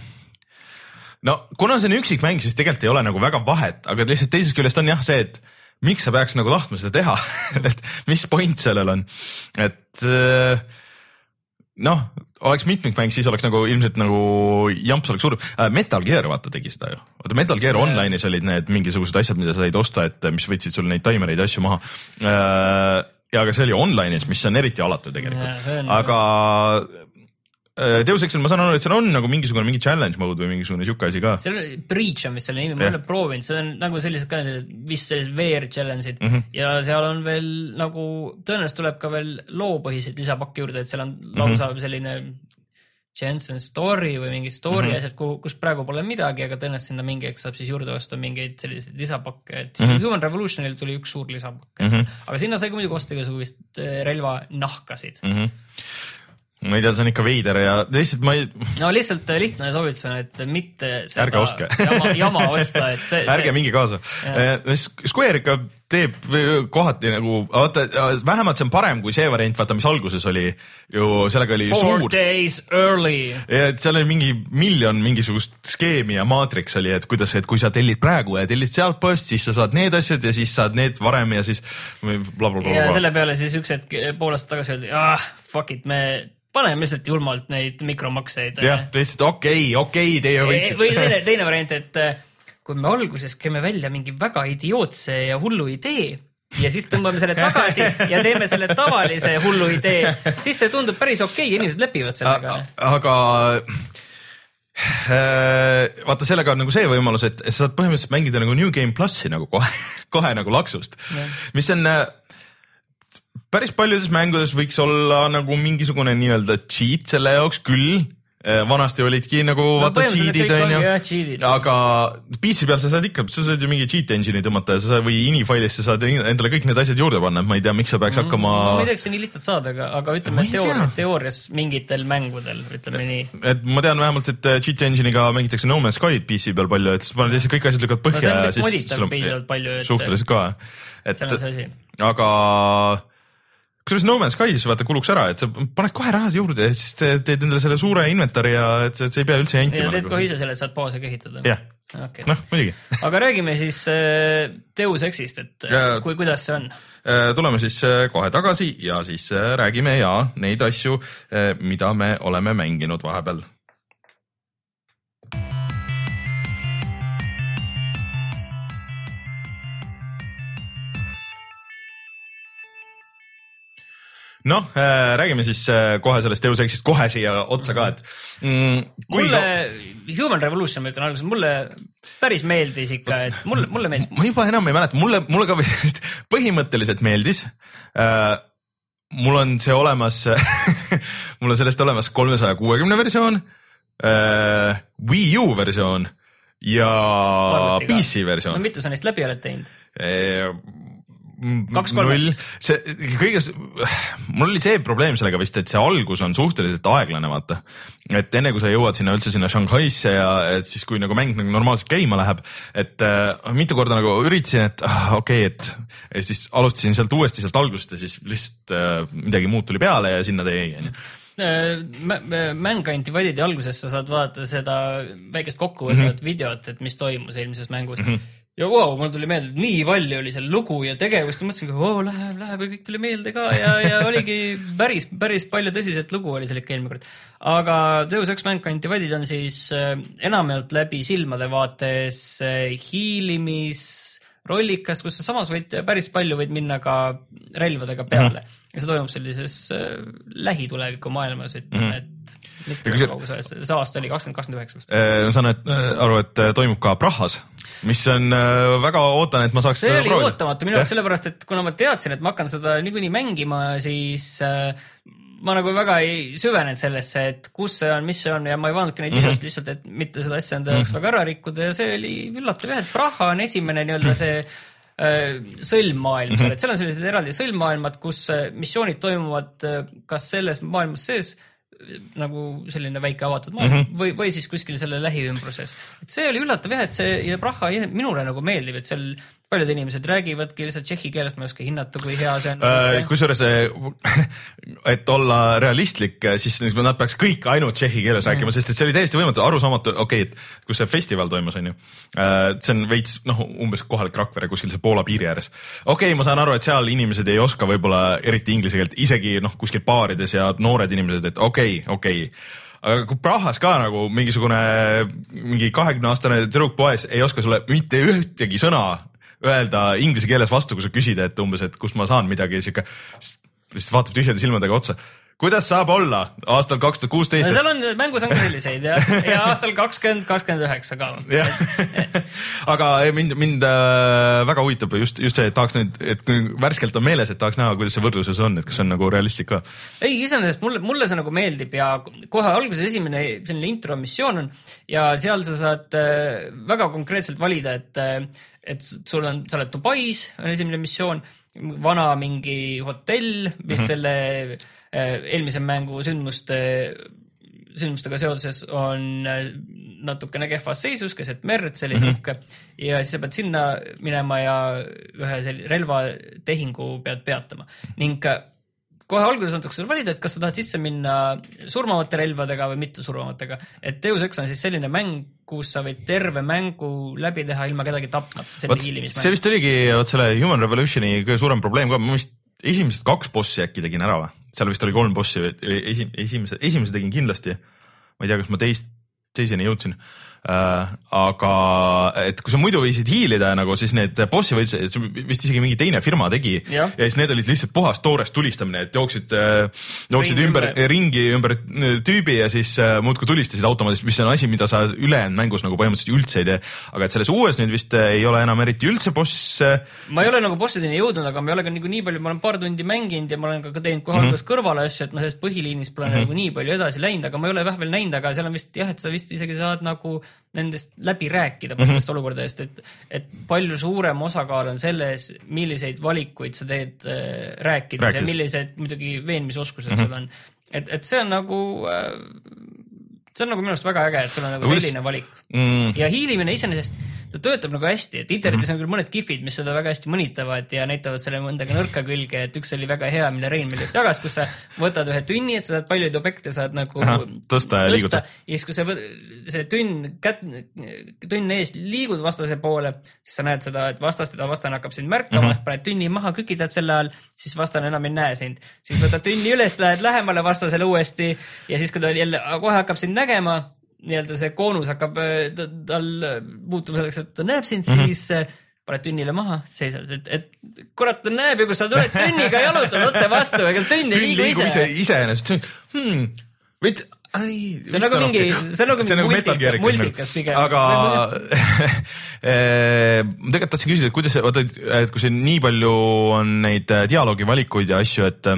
no kuna see on üksikmäng, siis tegelikult ei ole nagu väga vahet, aga lihtsalt teisest küljest on jah see, et miks sa peaks nagu tahtma seda teha. (laughs) Et mis point sellel on, et äh, noh, oleks mitmikmäng, siis oleks nagu ilmselt nagu jamps oleks suurem. Äh, Metal Gear vaata tegi seda ju, vaata Metal Gear yeah. Online'is olid need mingisugused asjad, mida sa said osta, et mis võtsid sul neid taimereid ja asju maha. Äh, ja aga see oli online'is, mis on eriti alatu tegelikult aga Deus Exil ma saan aru, et seal on nagu mingisugune mingi challenge mode või mingisugune sihuke asi ka.
seal on Breach on vist selle nimi, ma ei ole proovinud, see on nagu sellised ka vist sellised VR challenge'id mm -hmm. ja seal on veel nagu tõenäoliselt tuleb ka veel loopõhiseid lisapakki juurde, et seal on lausa mm -hmm. selline Jensen story või mingi story mm -hmm. asjad, kuhu, kus praegu pole midagi, aga tõenäoliselt sinna mingi hetk saab siis juurde osta mingeid selliseid lisapakke, et mm -hmm. Human Revolutionil tuli üks suur lisapakk mm, -hmm. aga sinna sai ka muidugi osta igasugust äh, relvanahkasid mm. -hmm
ma ei tea, see on ikka veider ja lihtsalt ma ei.
no lihtsalt lihtne soovitus on, et mitte
ärge ostke
jama, jama (laughs) osta, et see.
ärge see... minge kaasa. Eh, Square ikka teeb kohati nagu, vaata vähemalt see on parem kui see variant, vaata, mis alguses oli ju, sellega oli
Four
suur.
days early.
ja et seal oli mingi miljon mingisugust skeemi ja maatriks oli, et kuidas, et kui sa tellid praegu ja tellid sealtpost, siis sa saad need asjad ja siis saad need varem ja siis blablabla.
ja selle peale siis üks hetk pool aastat tagasi öeldi, ah fuck it, me paneme lihtsalt julmalt neid mikromakseid.
jah, lihtsalt okei okay,, okei okay,, teie võite.
või teine, (laughs) teine variant, et äh, kui me alguses käime välja mingi väga idiootse ja hullu idee ja siis tõmbame selle tagasi ja teeme selle tavalise hullu idee, siis see tundub päris okei okay,, inimesed lepivad sellega.
aga äh, vaata, sellega on nagu see võimalus, et sa saad põhimõtteliselt mängida nagu New Game plussi nagu kohe, kohe nagu laksust, mis on äh, päris paljudes mängudes võiks olla nagu mingisugune nii-öelda cheat selle jaoks küll. Eh, vanasti olidki nagu no, vaata cheat'id onju, aga PC peal sa saad ikka, sa saad ju mingi cheat engine'i tõmmata ja sa saad või ini failis sa saad endale kõik need asjad juurde panna, et ma ei tea, miks sa peaks mm, hakkama.
ma ei tea, kas see nii lihtsalt saad, aga, aga ütleme teoorias, teoorias mingitel mängudel, ütleme nii.
et ma tean vähemalt, et eh, cheat engine'iga mängitakse No Man's Sky'd PC peal palju, et sa paned lihtsalt kõik asjad lükkad põhja no, ja siis. suhteliselt ka, et. aga kusjuures No Man's Skies vaata kuluks ära, et sa paned kohe raha juurde ja siis teed endale selle suure inventari ja et sa ei pea üldse jantima.
ja teed nagu. kohe ise selle, et saad baase ka ehitada.
jah okay., noh muidugi.
aga räägime siis äh, Deus Exist, et ja, kui, kuidas see on?
Äh, tuleme siis äh, kohe tagasi ja siis räägime ja neid asju, mida me oleme mänginud vahepeal noh äh,, räägime siis äh, kohe sellest Deus Exist kohe siia otsa ka, et
mm,. mulle ka..., Human Revolution, ma ütlen alguses, mulle päris meeldis ikka, et mulle, mulle meeldis.
ma juba enam ei mäleta, mulle, mulle ka (laughs) põhimõtteliselt meeldis äh, mul on see olemas (laughs) mul on sellest olemas kolmesaja kuuekümne versioon äh,, Wii U versioon ja PC versioon.
no mitu sa neist läbi oled teinud?
Null, see kõige, mul oli see probleem sellega vist, et see algus on suhteliselt aeglane, vaata. et enne kui sa jõuad sinna üldse sinna Shanghaisse ja siis, kui nagu mäng nagu normaalselt käima läheb, et äh, mitu korda nagu üritasin, et ah, okei okay,, et ja siis alustasin sealt uuesti sealt algusest ja siis lihtsalt äh, midagi muud tuli peale ja sinna ta jäi, onju
äh, mäng anti validi alguses, sa saad vaadata seda väikest kokkuvõtvat mm -hmm. videot, et mis toimus eelmises mängus mm. -hmm ja vau wow,, mul tuli meelde, et nii palju oli seal lugu ja tegevust, ma mõtlesin, oo läheb, läheb ja kõik tuli meelde ka ja, ja oligi päris, päris palju tõsiselt lugu oli seal ikka eelmine kord. aga Deus Ex Mankind Divided on siis äh, enamjaolt läbi silmade vaates äh, hiilimis rollikas, kus sa samas võid päris palju võid minna ka relvadega peale mm. -hmm. ja see toimub sellises äh, lähituleviku maailmas, ütleme mm, -hmm. et see aasta oli kakskümmend, kakskümmend üheksa vist.
Äh, ma saan et, äh, aru, et äh, toimub ka Prahas, mis on väga ootan, et ma saaks
see oli proovida. ootamatu minu jaoks sellepärast, et kuna ma teadsin, et ma hakkan seda niikuinii mängima, siis äh, ma nagu väga ei süvenenud sellesse, et kus see on, mis see on ja ma ei vaadanudki neid videosid mm -hmm. lihtsalt, et mitte seda asja enda jaoks mm -hmm. väga ära rikkuda ja see oli üllatav jah, et Praha on esimene nii-öelda see äh, sõlmmaailm seal et seal on sellised eraldi sõlmmaailmad, kus äh, missioonid toimuvad äh, kas selles maailmas sees nagu selline väike avatud maailm mm -hmm. või, või siis kuskil selle lähiümbruses. et see oli üllatav jah, et see ja Praha minule nagu meeldib, et seal paljud inimesed räägivadki lihtsalt tšehhi keelest, ma ei oska hinnata, kui hea see on
äh,. kusjuures, (laughs) et olla realistlik, siis nad peaks kõik ainult tšehhi keeles rääkima mm., sest et see oli täiesti võimatu, arusaamatu, okei okay,, et kus see festival toimus, on ju. Äh, see on veits noh, umbes kohalik Rakvere kuskil see Poola piiri ääres. okei okay,, ma saan aru, et seal inimesed ei oska võib-olla eriti inglise keelt, isegi noh, kuskil baarides ja noored inimesed, et okei okay,, okei okay aga kui Prahas ka nagu mingisugune mingi kahekümne aastane tüdruk poes ei oska sulle mitte ühtegi sõna öelda inglise keeles vastu, kui sa küsid, et umbes, et kust ma saan midagi, sihuke, lihtsalt vaatab tühjade silmadega otsa kuidas saab olla aastal kaks tuhat kuusteist?
seal on, mängus on ka selliseid ja, (laughs) ja aastal kakskümmend, kakskümmend üheksa ka.
aga mind, mind äh, väga huvitab just, just see, et tahaks nüüd, et kui värskelt on meeles, et tahaks näha, kuidas see võrdluses on, et kas see on nagu realistlik ka.
ei, iseenesest mulle, mulle see nagu meeldib ja kohe alguses esimene selline intro missioon on ja seal sa saad äh, väga konkreetselt valida, et äh, et sul on, sa oled Dubais, on esimene missioon, vana mingi hotell, mis mm -hmm. selle eelmise mängu sündmuste, sündmustega seoses on äh, natukene kehvas seisus, keset merd, selline mm -hmm. uhke. ja siis sa pead sinna minema ja ühe relvatehingu pead peatama ning äh, kohe alguses antakse sulle valida, et kas sa tahad sisse minna surmavate relvadega või mitte surmavatega. et Deus Ex on siis selline mäng, kus sa võid terve mängu läbi teha ilma kedagi tapmata.
see vist oligi vot selle Human Revolutioni kõige suurem probleem ka, ma vist esimesed kaks bossi äkki tegin ära või? seal vist oli kolm bossi, esi-, esimese, esimese tegin kindlasti. ma ei tea, kas ma teist, teiseni jõudsin Äh, aga et kui sa muidu võisid hiilida nagu, siis need bossi võid, vist isegi mingi teine firma tegi ja, ja siis need olid lihtsalt puhas toores tulistamine, et jooksid, äh, jooksid Ring ümber, ümber, ringi ümber äh, tüübi ja siis muudkui tulistasid automaadist, mis on asi, mida sa ülejäänud mängus nagu põhimõtteliselt üldse ei tee. aga et selles uues nüüd vist ei ole enam eriti üldse bosse.
ma ei ole nagu bossideni jõudnud, aga ma ei ole ka nagu nii palju, ma olen paar tundi mänginud ja ma olen ka teinud kohe alguses mm -hmm. kõrvale asju, et ma sellest põhiliinist pole mm -hmm. nagu nii palju edasi läinud, aga ma ei ole vähvel näinud, aga seal on vist jah, et sa vist isegi saad nagu nendest läbi rääkida paljudest mm -hmm. olukordadest, et, et palju suurem osakaal on selles, milliseid valikuid sa teed äh, rääkides Rääkis. ja millised muidugi veenmisoskused mm -hmm. sul on. et, et see on nagu äh, see on nagu minu arust väga äge, et sul on nagu selline valik mm. ja hiilimine iseenesest ta töötab nagu hästi, et internetis -hmm. on küll mõned kihvid, mis seda väga hästi mõnitavad ja näitavad selle mõndaga nõrka külge, et üks oli väga hea, mille Rein meile just jagas, kus sa võtad ühe tünni, et sa saad paljuid objekte saad nagu Aha,
tõsta ja liigutada.
ja siis, kui sa see tünn kätt, tünn ees liigud vastase poole, siis sa näed seda, et vastast, vastane hakkab sind märkama mm, -hmm. paned tünni maha, kükitad selle all, siis vastane enam ei näe sind. siis võtad tünni üles, lähed lähemale vastasele uuesti ja siis, kui ta jälle kohe hakkab sind nägema nii-öelda see koonus hakkab äh, tal muutuma selleks, et ta näeb sind mm, -hmm. siis äh, paned tünnile maha, seisad, et, et kurat, ta näeb ju, kus sa tuled tünniga jalutad otse vastu, ega tünn ei liigu ise.
iseenesest, hmm, veits
ai, see on nagu mingi, see on nagu mingi nagu multika, multikas pigem.
aga (laughs) eh, ma tegelikult tahtsin küsida, et kuidas, vaata, et kui siin nii palju on neid eh, dialoogivalikuid ja asju, et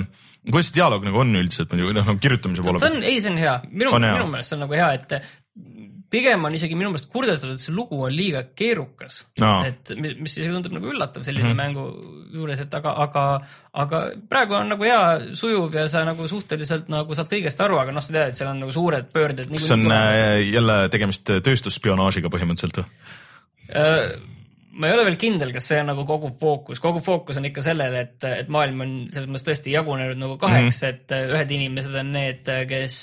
kuidas see dialoog nagu on üldiselt muidu, noh nagu kirjutamise poole
pealt? ei, see on hea, minu, minu meelest see on nagu hea, et pigem on isegi minu meelest kurdetud, et see lugu on liiga keerukas no.. et mis isegi tundub nagu üllatav sellise mm -hmm. mängu juures, et aga, aga, aga praegu on nagu hea, sujuv ja sa nagu suhteliselt nagu saad kõigest aru, aga noh, sa tead, et seal on nagu suured pöörded.
kas on äh, jälle tegemist tööstusspionaažiga põhimõtteliselt või?
Äh, ma ei ole veel kindel, kas see on nagu kogu fookus, kogu fookus on ikka sellel, et, et maailm on selles mõttes tõesti jagunenud nagu kaheks mm, -hmm. et ühed inimesed on need, kes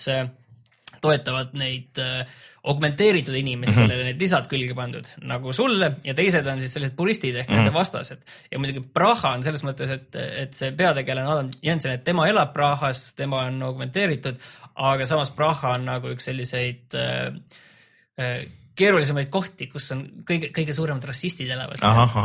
toetavad neid äh, augmenteeritud inimesi mm, -hmm. kellele need lisad külge pandud nagu sulle ja teised on siis sellised puristid ehk mm -hmm. nende vastased. ja muidugi Praha on selles mõttes, et, et see peategelane Adam Jensen, et tema elab Prahas, tema on augmenteeritud, aga samas Praha on nagu üks selliseid äh, äh, keerulisemaid kohti, kus on kõige, kõige suuremad rassistid elavad.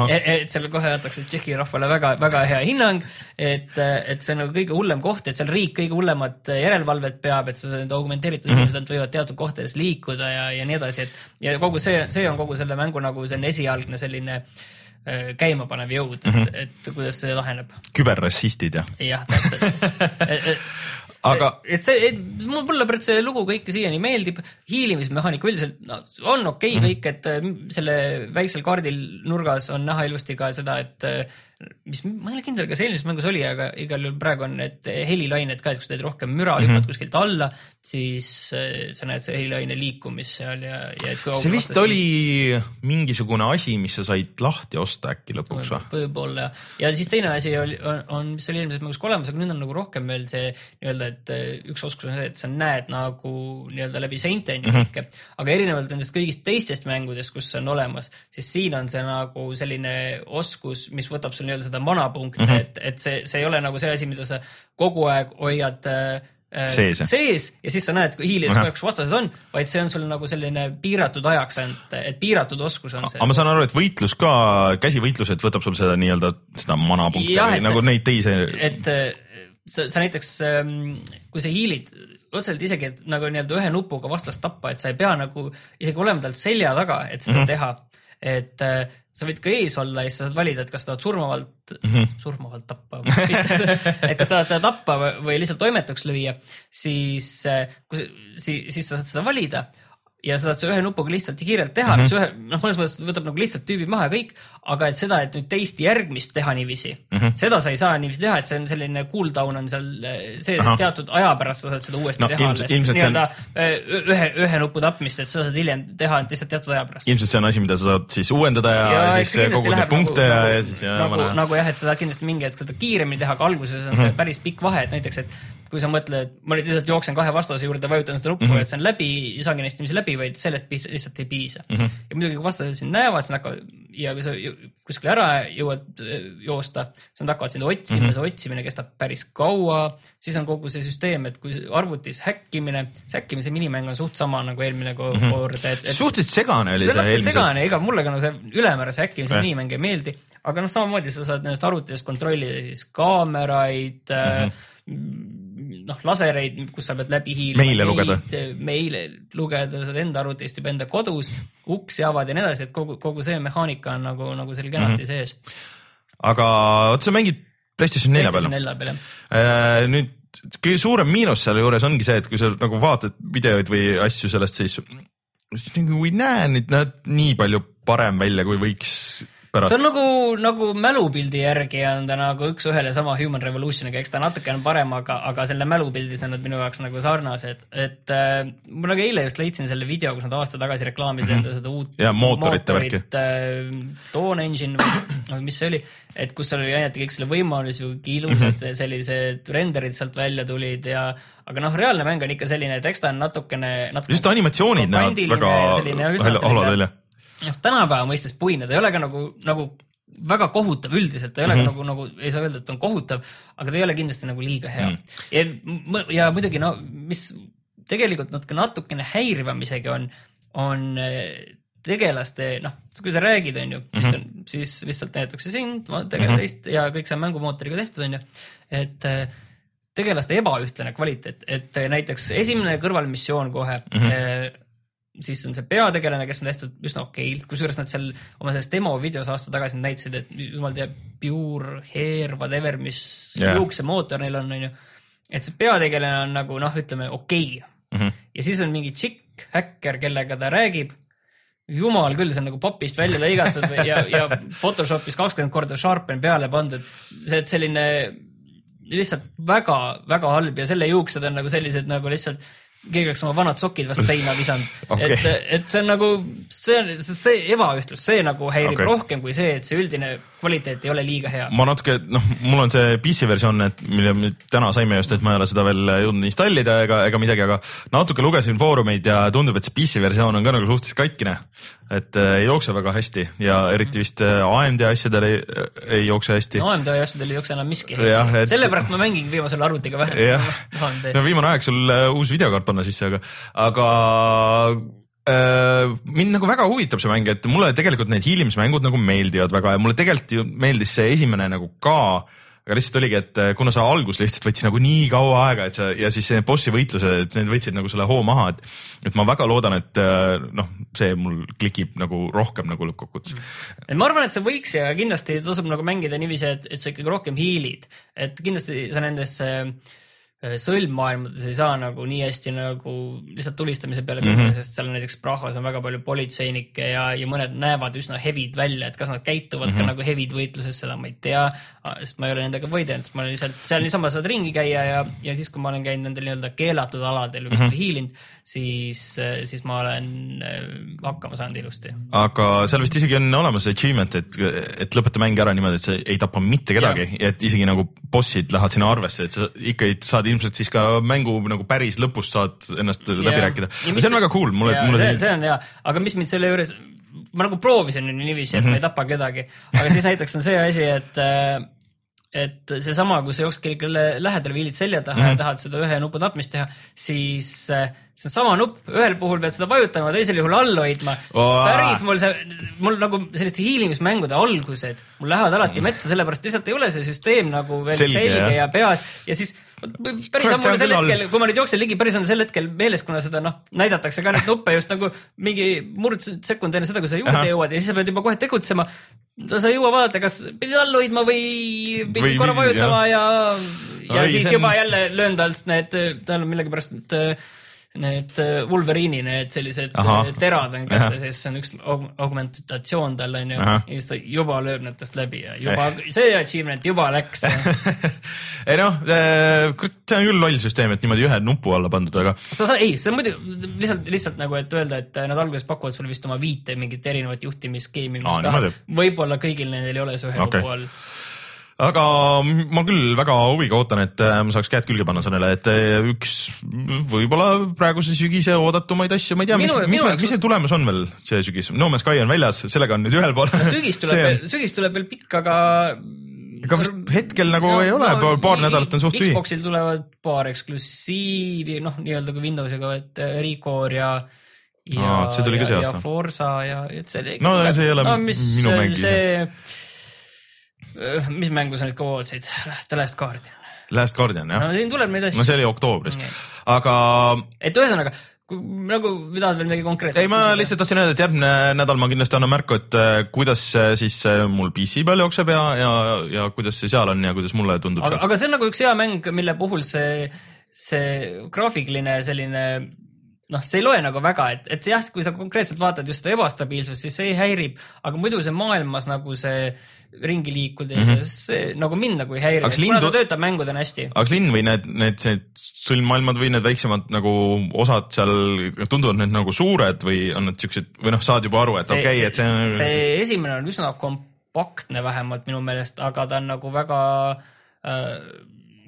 et, et seal kohe antakse Tšehhi rahvale väga-väga hea hinnang, et, et see on nagu kõige hullem koht, et seal riik kõige hullemat järelevalvet peab, et need augmenteeritud mm -hmm. inimesed võivad teatud kohtades liikuda ja, ja nii edasi, et ja kogu see, see on kogu selle mängu nagu selline esialgne selline äh, käimapanev jõud mm, -hmm. et, et kuidas see laheneb.
küberrassistid ja?
jah, täpselt (laughs) aga. et see, mulle praegu see lugu kõik siiani meeldib, hiilimismehaanika üldiselt no, on okei okay, mm -hmm. kõik, et äh, selle väiksel kaardil nurgas on näha ilusti ka seda, et äh, mis, ma ei ole kindel, kas eelmises mängus oli, aga igal juhul praegu on need helilained ka, et kui sa teed rohkem müra mm, -hmm. hüppad kuskilt alla, siis äh, sa näed see helilaine liikumist seal ja, ja.
see vist oli mingisugune asi, mis sa said lahti osta äkki lõpuks või?
võib-olla ja siis teine asi oli, on, mis oli eelmises mängus ka olemas, aga nüüd on nagu rohkem veel see nii-öelda, et äh, üks oskus on see, et sa näed nagu nii-öelda läbi seinte on ju mhm. kõike -hmm. aga erinevalt nendest kõigist teistest mängudest, kus see on olemas, siis siin on see nagu selline oskus, mis võtab sul nii-öelda seda manapunkte mm, -hmm. et, et see, see ei ole nagu see asi, mida sa kogu aeg hoiad äh, äh sees, sees ja siis sa näed, kui hiilides kogu aeg, vastased on, vaid see on sul nagu selline piiratud ajaks ainult, et piiratud oskus on see.
aga ma saan aru, et võitlus ka, käsivõitlused võtab sul seda nii-öelda seda manapunkti või nagu neid teisi.
et äh, sa, sa näiteks, ähm, kui sa hiilid otseselt isegi, et nagu nii-öelda ühe nupuga vastast tappa, et sa ei pea nagu isegi olema talt selja taga, et seda mm -hmm. teha. et äh, sa võid ka ees olla ja siis sa saad valida, et kas tahad surmavalt mm, -hmm. surmavalt tappa (laughs) et kas tahad teda tappa või, lihtsalt toimetuks lüüa, siis, kui, siis, siis sa saad seda valida ja sa saad selle ühe nupuga lihtsalt ja kiirelt teha mm, -hmm. mis ühe, noh, mõnes mõttes võtab nagu lihtsalt tüübi maha ja kõik, aga et seda, et nüüd teist järgmist teha niiviisi mm, -hmm. seda sa ei saa niiviisi teha, et see on selline cooldown on seal see, et teatud aja pärast sa saad seda uuesti no, teha
ilmselt, alles. nii-öelda
on... ühe, ühe nupu tapmist, et seda saad hiljem teha lihtsalt teatud aja pärast.
ilmselt see on asi, mida sa saad siis uuendada ja, ja siis kogud neid punkte nagu, ja, ja siis ja
nagu, nagu jah, et sa saad kindlasti mingi hetk seda kiiremini teha, aga alguses on mm -hmm. see mhm. päris pikk vahe, et näiteks, et kui sa mõtled, ma nüüd lihtsalt jooksen kahe vastase juurde, vajutan seda nuppu mm, -hmm. et see on läbi, ei saagi neist niiviisi läbi, vaid sellest lihtsalt ei piisa mm. -hmm. ja muidugi, kui vastased sind näevad, siis nad hakkavad ja kui sa kuskile ära jõuad äh, joosta, siis nad hakkavad sind otsima mm, -hmm. see otsimine kestab päris kaua, siis on kogu see süsteem, et kui arvutis häkkimine, see häkkimise minimäng on suht sama nagu eelmine kord mm, -hmm. et, et.
suhteliselt segane oli see eelmises.
segane, ega mulle ka nagu see ülemäärase häkkimise minimäng ei meeldi, aga noh, samamoodi sa saad nendest arvutitest kontrollida siis kaameraid mm, -hmm noh, lasereid, kus sa pead läbi hiilima.
meile lugeda.
meile lugeda, saad enda arvutist juba enda kodus, uksi avad ja nii edasi, et kogu, kogu see mehaanika on nagu, nagu seal kenasti mm -hmm. sees.
aga vot sa mängid PlayStation nelja peal.
PlayStation nelja peal, jah
äh,. nüüd kõige suurem miinus selle juures ongi see, et kui sa nagu vaatad videoid või asju sellest, siis siis nagu ei näe nüüd nad nii palju parem välja, kui võiks
pärast. see on nagu, nagu mälupildi järgi on ta nagu üks-ühele sama Human Revolutioniga, eks ta natuke on parem, aga, aga selle mälupildis on nad minu jaoks nagu sarnased, et äh, ma nagu eile just leidsin selle video, kus nad aasta tagasi reklaamisid mm -hmm. enda seda uut
ja mootorite värki
äh,. Dawn Engine või mis see oli, et kus seal oli näidati kõik selle võimalusi, kui ilusad mm -hmm. sellised renderid sealt välja tulid ja aga noh, reaalne mäng on ikka selline, et eks ta on natukene, natukene.
just animatsioonid näevad väga halvad välja
noh, tänapäeva mõistes puine, ta ei ole ka nagu, nagu väga kohutav üldiselt, ta ei ole mm -hmm. nagu, nagu ei saa öelda, et on kohutav, aga ta ei ole kindlasti nagu liiga hea mm. -hmm. ja, ja muidugi no, mis tegelikult natuke, natukene häirivam isegi on, on eh, tegelaste, noh, kui sa räägid, on ju mm, -hmm. siis, mhm. siis lihtsalt näidatakse sind, tegelast mm -hmm. ja kõik see on mängumootoriga tehtud, on ju, et eh, tegelaste ebaühtlane kvaliteet, et näiteks esimene kõrvalmissioon kohe mm, -hmm siis on see peategelane, kes on tehtud üsna okeilt, kusjuures nad seal oma selles demo videos aasta tagasi näitasid, et jumal teab, pure hair, whatever, mis yeah. juuksemootor neil on, onju. et see peategelane on nagu noh, ütleme okei okay. mm. -hmm. ja siis on mingi tšikk, häkker, kellega ta räägib. jumal küll, see on nagu papist välja lõigatud ja, ja Photoshopis kakskümmend korda sharpen peale pandud. see, et selline lihtsalt väga-väga halb ja selle juuksed on nagu sellised nagu lihtsalt keegi oleks oma vanad sokid vastu seina visanud (laughs) okay.. et, et see on nagu, see on see ebaühtlus, see nagu häirib okay. rohkem kui see, et see üldine kvaliteet ei ole liiga hea.
ma natuke noh, mul on see PC versioon, et mille me täna saime just, et ma ei ole seda veel jõudnud installida ega, ega midagi, aga natuke lugesin foorumeid ja tundub, et see PC versioon on ka nagu suhteliselt katkine. et äh, ei jookse väga hästi ja eriti vist äh, AMD asjadel ei, ei jookse hästi
no AMD asjadel ei jookse enam miski
Jah,. et-
sellepärast ma mängin viimasel arvutiga vähem. (laughs)
no viimane aeg sul äh, uus videokaart panna sisse, aga, aga äh, mind nagu väga huvitab see mäng, et mulle tegelikult need hiilimismängud nagu meeldivad väga ja mulle tegelikult ju meeldis see esimene nagu ka, aga lihtsalt oligi, et äh, kuna see algus lihtsalt võttis nagu nii kaua aega, et sa ja siis need bossi võitlused, et need võtsid nagu selle hoo maha, et et ma väga loodan, et äh, noh, see mul klikib nagu rohkem nagu lõppkokkuvõttes.
et ma arvan, et see võiks ja kindlasti tasub nagu mängida niiviisi, et, et sa ikkagi rohkem hiilid, et kindlasti sa nendesse äh, sõlmmaailmades ei saa nagu nii hästi nagu lihtsalt tulistamise peale minna mm, -hmm. sest seal näiteks Prahvas on väga palju politseinikke ja, ja mõned näevad üsna hevid välja, et kas nad käituvad mm -hmm. ka nagu hevid võitluses, seda ma ei tea, sest ma ei ole nendega võidelnud, ma olen lihtsalt seal niisama saad ringi käia ja, ja siis, kui ma olen käinud nendel nii-öelda keelatud aladel või kuskil mm -hmm. hiilinud, siis, siis ma olen äh, hakkama saanud ilusti.
aga seal vist isegi on olemas achievement, et, et lõpeta mäng ära niimoodi, et sa ei tapa mitte kedagi ja et isegi nagu bossid lähevad sinna arvesse, et sa ikka saad ilmselt siis ka mängu nagu päris lõpus saad ennast läbi
Jaa.
rääkida. See on väga cool, mulle, mulle
see,
see,
on hea, aga mis mind selle juures, ma nagu proovisin niiviisi, et mm -hmm. ma ei tapa kedagi, aga siis näiteks on see asi, et äh, et seesama, kui sa jooksed kellelegi lähedale, viilid selja taha mm -hmm. ja tahad seda ühe nupu tapmist teha, siis äh, see on sama nupp, ühel puhul pead seda vajutama, teisel juhul all hoidma.
Oo.
päris mul see, mul nagu selliste hiilimismängude algused, mul lähevad alati metsa, sellepärast lihtsalt ei ole see süsteem nagu veel
Selge,
selge, ja peas ja siis päris on sel hetkel, kui ma nüüd jooksen ligi, päris on sel hetkel meeles, kuna seda noh, näidatakse ka neid nuppe just nagu mingi murdsekund enne seda, kui sa juurde
Ahah.
jõuad ja siis sa pead juba kohe tegutsema. sa ei jõua vaadata, kas pidid all hoidma või pidid korra vajutama ja, ja
Oi,
siis
see on-
juba jälle löön talt need, tal on millegipärast need, need Wolverine'i need sellised
Ahah.
terad on kätte sees, see on üks aug- augmentatsioon tal on ju,
Ahah.
ja siis ta juba lööb nendest läbi ja juba (laughs) see achievement juba läks (laughs)
ei noh, see on küll loll süsteem, et niimoodi ühe nupu alla pandud, aga
sa sa ei, see on muidu lihtsalt, lihtsalt nagu, et öelda, et nad alguses pakuvad sulle vist oma viite mingit erinevat juhtimisskeemi, mis tahab võib-olla kõigil nendel ei ole see ühe
Okei.
nupu all.
Aga ma küll väga huviga ootan, et äh, ma saaks käed külge panna sellele, et äh, üks võib-olla praeguse sügise oodatumaid asju, ma ei tea, mis mis, mis, see tulemus on veel see sügis, No Man's Sky on väljas, sellega on nüüd ühel pool.
sügis tuleb (laughs) veel, sügis tuleb veel pikk, aga
ega vist hetkel nagu ei ole, paar nädalat on suht tühi.
Xboxil tulevad paar eksklusiivi, noh, nii-öelda kui Windowsiga, et äh, Recore ja ja
see tuli ka see aasta.
ja Forsa ja, et see
No see ei ole
mis
minu mäng
see, mis mängu sa nüüd ka hooldasid? The Last Guardian.
Last Guardian jah
no siin tuleb neid asju
no see oli oktoobris aga
et ühesõnaga, nagu tahad veel midagi konkreetset?
ei, ma lihtsalt tahtsin öelda, et järgmine nädal ma kindlasti annan märku, et äh, kuidas see siis äh, mul PC peal jookseb ja, ja, ja kuidas see seal on ja kuidas mulle tundub
aga, see on nagu üks hea mäng, mille puhul see, see graafikiline selline noh, see ei loe nagu väga, et, et jah, kui sa konkreetselt vaatad just seda ebastabiilsust, siis see häirib, aga muidu see maailmas nagu see ringi liikudes mm, -hmm. see nagu mind nagu ei häiri,
Mhm. Kas
kuna ta töötab mängudena hästi.
aga linn või need, need sõlmmaailmad või need väiksemad nagu osad seal, tunduvad need nagu suured või on need siuksed või noh, saad juba aru, et okei okay,, et see on.
see esimene on üsna kompaktne vähemalt minu meelest, aga ta on nagu väga äh,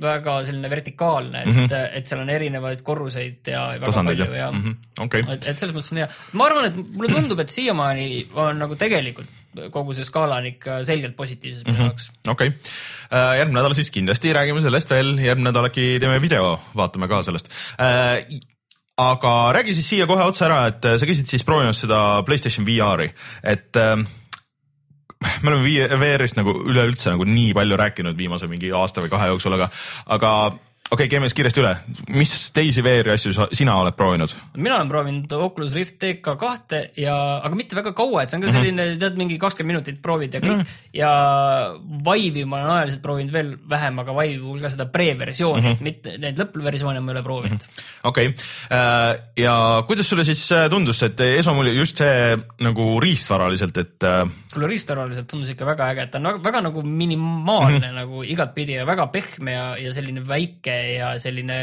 väga selline vertikaalne, et mm,
Mhm.
-hmm. et seal on erinevaid korruseid ja väga
tasandeid
palju ja
jah, Mhm. okei.
et, et selles mõttes on hea. ma arvan, et mulle tundub, et siiamaani on nagu tegelikult kogu see skaala on ikka selgelt positiivses minu jaoks.
okei okay., järgmine nädal siis kindlasti räägime sellest veel, järgmine nädal äkki teeme video, vaatame ka sellest. aga räägi siis siia kohe otsa ära, et äh, sa käisid siis proovimas seda Playstation VR-i, et äh, me oleme VR-ist nagu üleüldse nagu nii palju rääkinud viimase mingi aasta või kahe jooksul, aga, aga okei okay,, käime siis kiiresti üle, mis teisi VR-i asju sa, sina oled proovinud?
mina olen proovinud Oculus Rift TK kahte ja, aga mitte väga kaua, et see on ka selline mm, -hmm. tead, mingi kakskümmend minutit proovid ja kõik mm -hmm. ja Vive'i ma olen ajaliselt proovinud veel vähem, aga Vive'i puhul ka seda pre-versiooni mm, -hmm. mitte neid lõppversioone ma ei ole proovinud mm. -hmm.
okei okay., ja kuidas sulle siis äh, tundus, et esmamulje just see nagu riistvaraliselt, et äh,
kuule, riistarvaliselt tundus ikka väga äge, et ta on väga, väga nagu minimaalne mm -hmm. nagu igatpidi ja väga pehme ja, ja selline väike ja selline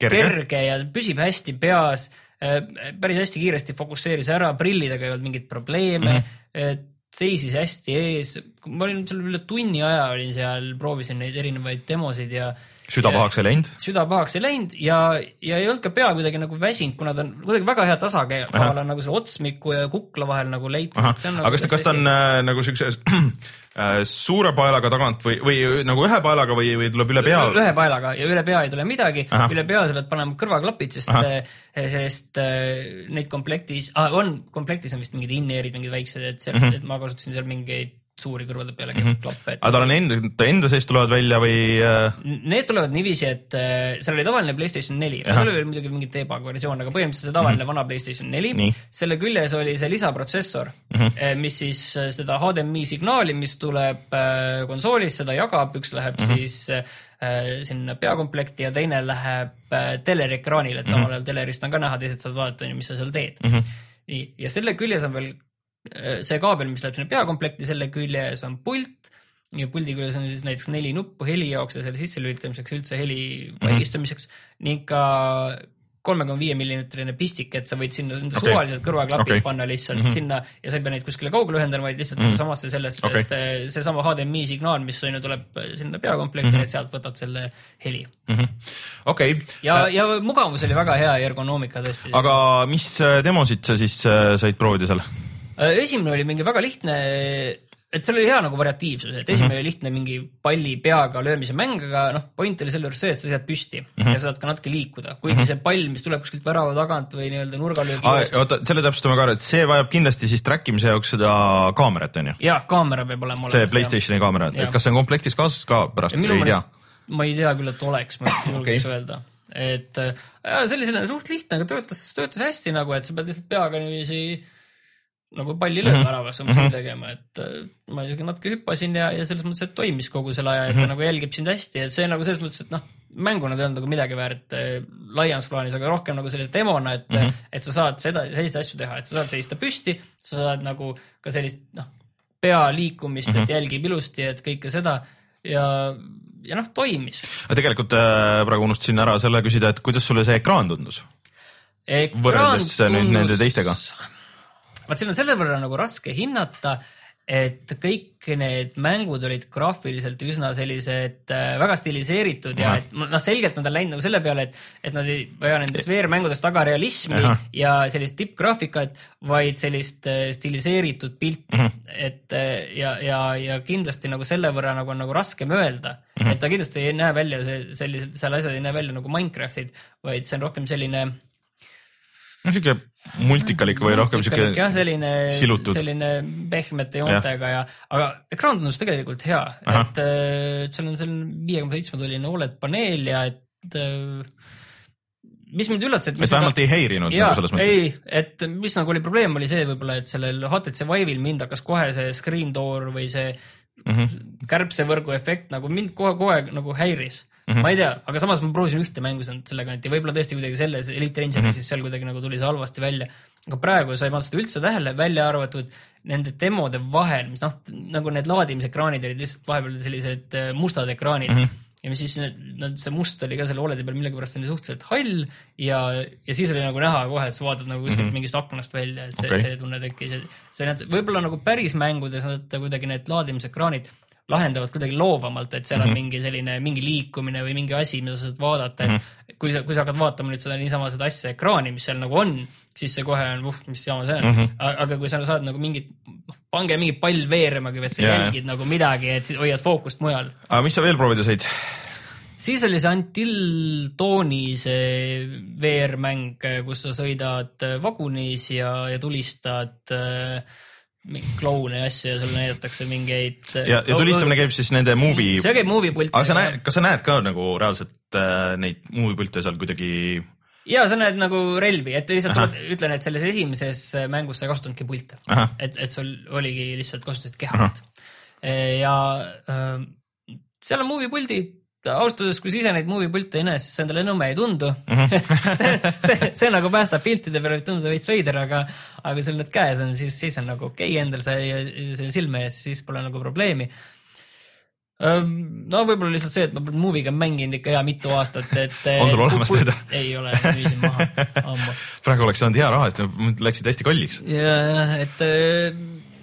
Kerge.
kerge, ja püsib hästi peas. päris hästi kiiresti fokusseeris ära, prillidega ei olnud mingeid probleeme mm, -hmm. seisis hästi ees, ma olin seal üle tunni aja olin seal, proovisin neid erinevaid demosid ja
süda pahaks ei läinud?
süda pahaks ei läinud ja, ja ei olnud ka pea kuidagi nagu väsinud, kuna ta on kuidagi väga hea tasakaal on nagu selle otsmiku ja kukla vahel nagu leitud.
aga kas ta, kas ta on äh, nagu siukse äh, (clears throat) suure paelaga tagant või, või nagu ühe paelaga või, või tuleb üle pea?
ühe paelaga ja üle pea ei tule midagi, üle pea sa pead panema kõrvaklapid, sest
Ahah.,
sest äh, neid komplektis ah,, on, komplektis on vist mingid in-ear'id, mingid väiksed, et seal mm. -hmm. et ma kasutasin seal mingeid suuri kõrvade peale mm -hmm. klappe, et
aga tal on enda, ta enda sees tulevad välja või äh,?
Need tulevad niiviisi, et äh, seal oli tavaline Playstation neli, seal oli veel muidugi mingi debug versioon, aga põhimõtteliselt see tavaline mm -hmm. vana Playstation neli selle küljes oli see lisaprotsessor mm, -hmm. mis siis seda HDMI signaali, mis tuleb konsoolist, seda jagab, üks läheb mm -hmm. siis sinna peakomplekti ja teine läheb äh, telerikraanile, et samal ajal telerist on ka näha, teised saavad vaadata, mis sa seal teed mm. -hmm. nii, ja selle küljes on veel see kaabel, mis läheb sinna peakomplekti, selle küljes on pult ja puldi küljes on siis näiteks neli nuppu heli jaoks ja selle sisselülitamiseks, üldse heli vaigistamiseks mm -hmm. ning ka kolme koma viie millimeetrine pistik, et sa võid sinna enda
Okei.
suvalised kõrvaklapid okay. panna lihtsalt mm -hmm. sinna ja sa ei pea neid kuskile kaugele ühendama, vaid lihtsalt mm -hmm. samasse sellesse okay., et eh, seesama HDMI signaal, mis on ju tuleb eh, sinna peakomplekti mm, -hmm. et sealt võtad selle heli.
okei,
ja, ja mugavus oli väga hea ja ergonoomika tõesti.
aga mis äh, demosid sa siis äh, said proovida seal?
Esimene oli mingi väga lihtne, et seal oli hea nagu variatiivsus, et esimene mm -hmm. oli lihtne mingi palli peaga löömise mäng, aga noh, point oli selle juures see, et sa sead püsti mm -hmm. ja saad ka natuke liikuda, kuigi mm -hmm. see pall, mis tuleb kuskilt värava tagant või nii-öelda nurgalöögi
oota, selle täpsustame ka ära, et see vajab kindlasti siis track imise jaoks seda kaamerat, onju?
jaa, kaamera peab olema
see
olemas, jah.
Playstationi kaamera, et
Jah.
kas see on komplektis kaasas ka pärast või ei tea
ma ei tea küll, et oleks, ma ei (coughs) julgeks
Okei.
öelda. et äh, see oli selline suht lihtne, aga töötas, töötas hästi nagu, et sa pead lihtsalt peaga niiviisi nagu palli lööd
Mhm.
väravasse umbes nii tegema, et äh, ma isegi natuke hüppasin ja, ja selles mõttes, et toimis kogu selle aja, et
Mhm.
ta nagu jälgib sind hästi, et see nagu selles mõttes, et noh, mänguna ta ei olnud nagu midagi väärt äh, laiemas plaanis, aga rohkem nagu sellise demona, et mm,
Mhm.
-hmm. et sa saad seda, selliseid asju teha, et sa saad seista püsti, sa saad nagu ka sellist noh, pea liikumist mm, -hmm. et jälgib ilusti, et kõike seda ja, ja noh, toimis.
aga tegelikult äh, praegu unustasin ära selle küsida, et kuidas sulle see ekraan tundus? Võrreldes nüüd nende teistega.
Vaat siin on selle võrra nagu raske hinnata, et kõik need mängud olid graafiliselt üsna sellised äh, väga stiliseeritud ja
Ahah.
et noh, selgelt nad on läinud nagu selle peale, et, et nad ei vaja nendest VR-mängudest taga realismi
Ahah.
ja sellist tippgraafikat, vaid sellist äh, stiliseeritud pilti mm. -hmm. et äh, ja, ja, ja kindlasti nagu selle võrra nagu on nagu raskem öelda mm, -hmm. et ta kindlasti ei näe välja see, sellised, seal asjad ei näe välja nagu Minecraftid, vaid see on rohkem selline
no siuke multikalik või rohkem siuke
jah, selline, selline pehmete joontega ja, ja, aga ekraan tundus tegelikult hea, et äh, seal on selline viie koma seitsme tolline Oled paneel ja et äh, mis mind üllatas, et.
et vähemalt ei häirinud
jaa
nagu, selles mõttes.
ei, et mis nagu oli probleem, oli see võib-olla, et sellel HTC Vive'il mind hakkas kohe see screen door või see
Mm -hmm.
kärbsevõrgu efekt nagu mind kohe-kohe nagu häiris mm. -hmm. ma ei tea, aga samas ma proovisin ühte mängu selle kanti, võib-olla tõesti kuidagi selles Elite Rangeris mm -hmm. seal kuidagi nagu tuli see halvasti välja. aga praegu sa ei pannud seda üldse tähele, välja arvatud nende demode vahel, mis noh, nagu need laadimisekraanid olid lihtsalt vahepeal sellised äh, mustad ekraanid mm. -hmm ja siis need, nad, see must oli ka selle Oledi peal millegipärast oli suhteliselt hall ja, ja siis oli nagu näha kohe, et sa vaatad nagu kuskilt mm -hmm. mingist aknast välja, et see okay., see tunne tekkis, et see näed, võib-olla nagu päris mängudes nad kuidagi need laadimisekraanid lahendavad kuidagi loovamalt, et seal mm -hmm. on mingi selline, mingi liikumine või mingi asi, mida sa saad vaadata, et mm -hmm. kui sa, kui sa hakkad vaatama nüüd seda niisama seda asja ekraani, mis seal nagu on, siis see kohe on, uh, mis jama see on mm. -hmm. aga kui sa saad nagu mingit, pange mingi pall veerema, et sa yeah. jälgid nagu midagi, et hoiad fookust mujal
aga mis sa veel proovida said?
siis oli see Until Dawni see VR-mäng, kus sa sõidad vagunis ja, ja tulistad äh, kloune ja asju ja sulle näidatakse mingeid.
ja, ja tulistamine käib siis nende movie,
see käib movie pulti.
aga sa näed, kas sa näed ka nagu reaalselt äh, neid movie pilte seal kuidagi?
ja sa näed nagu relvi, et lihtsalt tuled, ütlen, et selles esimeses äh, mängus sa ei kasutanudki pilte et, et sul oligi lihtsalt kasutasid keha. ja äh, seal on movie puldid, ausalt öeldes, kui sa ise neid movie pilte ei näe, siis see endale nõme ei tundu (laughs) see, see, see nagu päästab piltide peale, võib tunduda veits veider, aga, aga sul need käes on, siis, siis on nagu okei okay, endal see, see silme ees, siis pole nagu probleemi. no võib-olla lihtsalt see, et ma movie'ga mänginud ikka hea mitu aastat, et.
On sul olemas teda?
ei ole, müüsin maha ammu
praegu oleks saanud hea raha, need läksid hästi kalliks.
ja et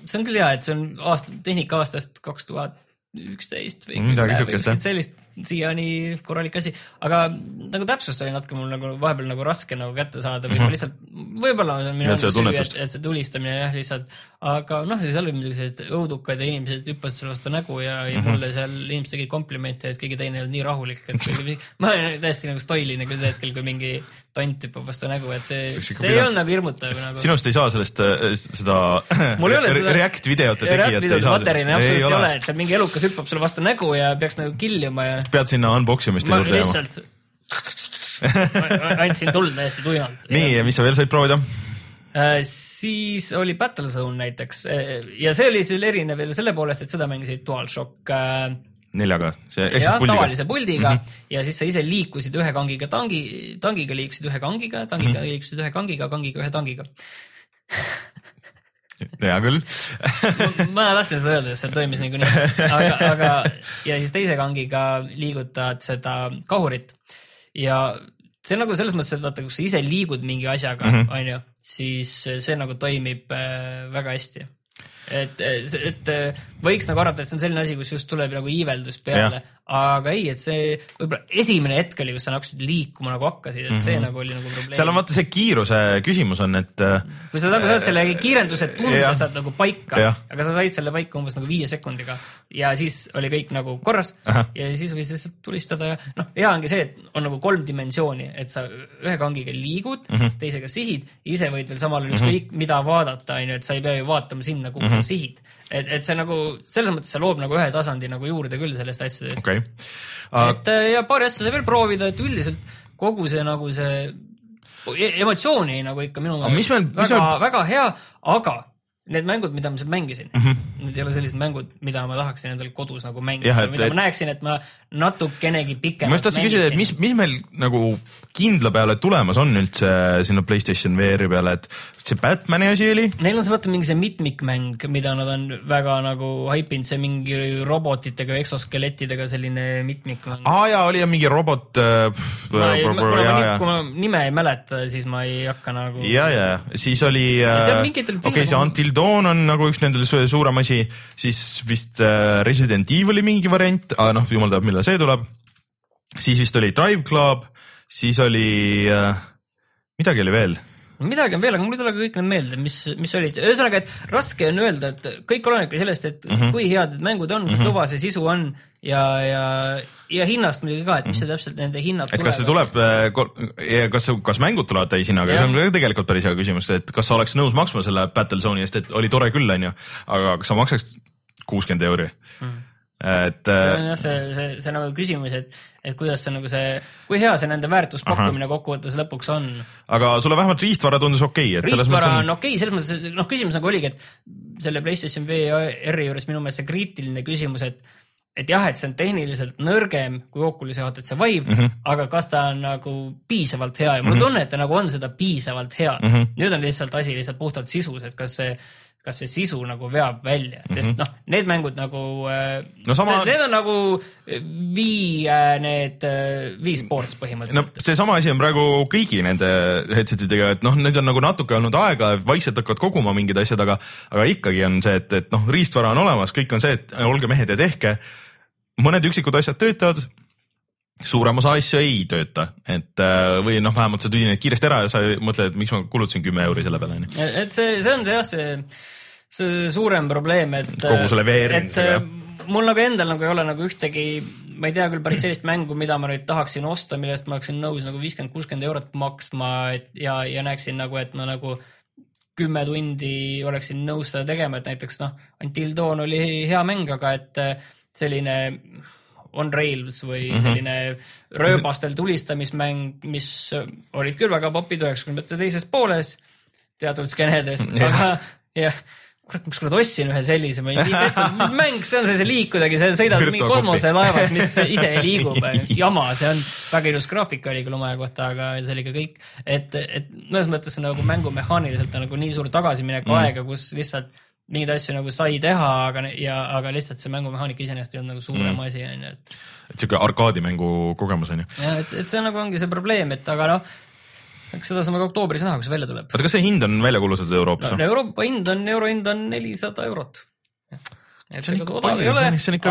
see on küll hea, et see on aasta, tehnika aastast kaks tuhat üksteist või
Midagi siukest, jah.
sellist, siiani korralik asi, aga nagu täpsust oli natuke mul nagu vahepeal nagu raske nagu kätte saada või mm -hmm. lihtsalt, võib-olla see on minu nagu süü, et, et see tulistamine jah, lihtsalt, aga noh, seal olid muidugi sellised õudukad ja inimesed hüppasid sulle vastu nägu ja, ja
Mhm.
mulle seal inimesed tegid komplimente, et keegi teine ei olnud nii rahulik, et keegi- (laughs) ma olin täiesti nagu stoiline küll see hetkel, kui mingi tont hüppab vastu nägu, et see,
See
see ei olnud nagu hirmutav nagu.
sinust ei saa sellest äh, seda (clears throat)
Mul ei ole seda-
React videote tegijat ei saa.
materjali absoluutselt ei ole, et seal mingi elukas hüppab sulle vastu nägu ja peaks nagu killima ja
pead sinna unbox imiste
ma
juurde jääma.
lihtsalt (laughs) andsin tuld täiesti tuimalt.
nii, ja mis sa veel said proovida?
Äh, siis oli Battlezone näiteks äh, ja see oli seal erinev veel selle poolest, et seda mängisid DualShock äh,
neljaga, see ehk siis puldiga.
tavalise puldiga mm -hmm. ja siis sa ise liikusid ühe kangiga tangi, tangiga liikusid ühe kangiga, tangiga mm -hmm. liikusid ühe kangiga, kangiga ühe tangiga.
Hea küll. (laughs)
ma tahtsin seda öelda, sest see toimis niikuinii, aga, aga ja siis teise kangiga liigutad seda kahurit ja see on nagu selles mõttes, et vaata, kui sa ise liigud mingi asjaga mm, -hmm. onju, siis see nagu toimib äh, väga hästi. et, et võiks nagu arvata, et see on selline asi, kus just tuleb nagu iiveldus peale, aga ei, et see võib-olla esimene hetk oli, kus sa hakkasid liikuma nagu hakkasid, et see mm -hmm. nagu oli nagu probleem.
seal on vaata see kiiruse küsimus on, et äh,
kui sa nagu saad selle kiirenduse tunde saad nagu paika aga sa said selle paika umbes nagu viie sekundiga ja siis oli kõik nagu korras
Ahah.
ja siis võis lihtsalt tulistada ja noh, hea ongi see, et on nagu kolm dimensiooni, et sa ühe kangiga liigud mm,
Mhm.
-hmm. teisega sihid, ise võid veel samal ajal ükskõik mm -hmm. mida vaadata, onju, et sa ei pea ju vaatama sinna, kuhu mm
Mhm.
-hmm. sa sihid. et, et see nagu selles mõttes see loob nagu ühe tasandi nagu juurde küll sellest asjadest
okei okay..
et äh, ja paari asja sai veel proovida, et üldiselt kogu see nagu see e- emotsiooni nagu ikka minu
mis
väga
meil-,
väga hea, aga need mängud, mida ma seal mängisin mm. -hmm. need ei ole sellised mängud, mida ma tahaksin endal kodus nagu mängida mida
et-
ma näeksin, et ma natukenegi
ma
pikemalt
just tahtsin küsida, et mis, mis meil nagu kindla peale tulemas on üldse sinna Playstation VR-i peale, et see Batman'i asi oli,
Neil on see vaata mingi see mitmikmäng, mida nad on väga nagu haipinud, see mingi robotitega, eksoskelettidega selline mitmikmäng.
aa jaa, oli jah mingi robot äh,.
ma ei,
ja,
kuna ma,
ja
kui, ma nime ei mäleta, siis ma ei hakka nagu.
ja, ja siis oli äh, okei see Until Dawn on nagu üks nendel su- suurem asi, siis vist äh, Resident Evil'i mingi variant, aga noh, jumal teab, millal see tuleb. siis vist oli Drive Club, siis oli äh,, midagi oli veel
midagi on veel, aga mul ei tule ka kõik need meelde, mis, mis olid, ühesõnaga, et raske on öelda, et kõik olenebki sellest, et mm -hmm. kui head need mängud on, kui
Mhm.
kõva see sisu on ja, ja, ja hinnast muidugi ka, et mis see täpselt nende hinnad
Mhm. et kas see tuleb, kas, kas mängud tulevad täishinnaga, see on ka tegelikult päris hea küsimus, et kas sa oleks nõus maksma selle Battlezone'i eest, et oli tore küll, onju, aga kas sa maksaks kuuskümmend euri mm.? et
see
äh,
on jah, see, see, see nagu küsimus, et, et kuidas see nagu see, kui hea see nende väärtuspakkumine kokkuvõttes lõpuks on
aga sulle vähemalt riistvara tundus okei okay,, et selles mõttes
on okei okay,, selles mõttes, noh, küsimus nagu oligi, et selle PlayStation VR-i juures minu meelest see kriitiline küsimus, et et jah, et see on tehniliselt nõrgem kui Oculus'i HTC Vive mm. -hmm. aga kas ta on nagu piisavalt hea ja mul on tunne, et ta nagu on seda piisavalt hea mm. -hmm. nüüd on lihtsalt asi lihtsalt puhtalt sisus, et kas see kas see sisu nagu veab välja, sest mm -hmm. noh, need mängud nagu äh.
No sama-
need on nagu Wii äh, need äh, Wii Sports
no
põhimõtteliselt.
seesama asi on praegu kõigi nende headset idega, et noh, nüüd on nagu natuke olnud aega, vaikselt hakkavad koguma mingid asjad, aga, aga ikkagi on see, et, et noh, riistvara on olemas, kõik on see, et olge mehed ja tehke. mõned üksikud asjad töötavad suurem osa asju ei tööta, et äh, või noh, vähemalt sa tüdined kiiresti ära ja sa mõtled, et miks ma kulutasin kümme euri selle peale onju.
et see, see on see jah, see, see suurem probleem, et.
Kogu selle
et
VR-indusega, jah.
äh, mul nagu endal nagu ei ole nagu ühtegi, ma ei tea küll päris sellist mängu, mida ma nüüd tahaksin osta, millest ma oleksin nõus nagu viiskümmend, kuuskümmend eurot maksma, et ja, ja näeksin nagu, et ma nagu kümme tundi oleksin nõus seda tegema, et näiteks noh, Until Dawn oli hea mäng, aga et äh, selline on rails või mm -hmm. selline rööbastel tulistamismäng, mis olid küll väga popid üheksakümnendate teises pooles teatud skeenedes, (laughs) aga jah, kurat, ma ükskord ostsin ühe sellise, ma ei tea, mäng, see on see, see liikudagi, sa sõidad mingi kosmoselaevas, mis (laughs) ise liigub, mis jama see on, väga ilus graafika oli küll omaja kohta, aga see oli ka kõik. et, et mõnes mõttes nagu mängu mehaaniliselt on nagu nii suur tagasimineku mm. aega, kus lihtsalt mingeid asju nagu sai teha, aga ja, aga lihtsalt see mängumehaanika iseenesest ei olnud nagu suurem mm. asi onju, et
et siuke arkaadimängu kogemus onju.
ja et, et see nagu ongi see probleem, et aga noh, eks seda saame ka oktoobris näha, kui see välja tuleb.
oota, kas see hind on välja kuulutatud Euroopas
no,? Euroopa hind on, euro hind on nelisada eurot
see on ikka odav ei ole,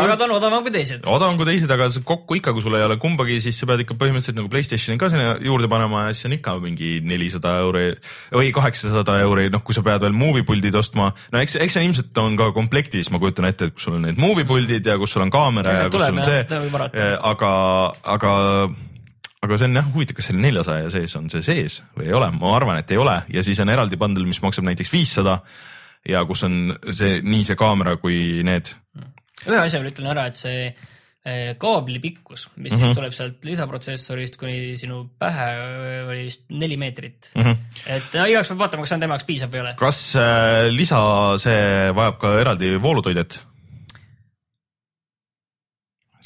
aga ta on odavam kui teised.
odavam kui teised, aga kokku ikka, kui sul ei ole kumbagi, siis sa pead ikka põhimõtteliselt nagu Playstationi ka sinna juurde panema ja siis on ikka mingi nelisada euri või kaheksasada euri, noh, kui sa pead veel movie puldid ostma. no eks, eks see ilmselt on ka komplektis, ma kujutan ette, et kus sul on need movie puldid ja kus sul on kaamera ja, ja kus tuleb, sul on see, aga, aga aga see on jah huvitav, kas selle neljasaja sees on see sees või ei ole, ma arvan, et ei ole ja siis on eraldi bundle, mis maksab näiteks viissada ja kus on see nii see kaamera kui need.
ühe asja veel ütlen ära, et see eh, kaabli pikkus, mis mm -hmm. siis mhm. tuleb sealt lisaprotsessorist kuni sinu pähe, oli vist neli meetrit mm. -hmm. et no, igaks peab vaatama, kas see on tema jaoks piisav või ei ole.
kas äh, lisa, see vajab ka eraldi voolutoidet?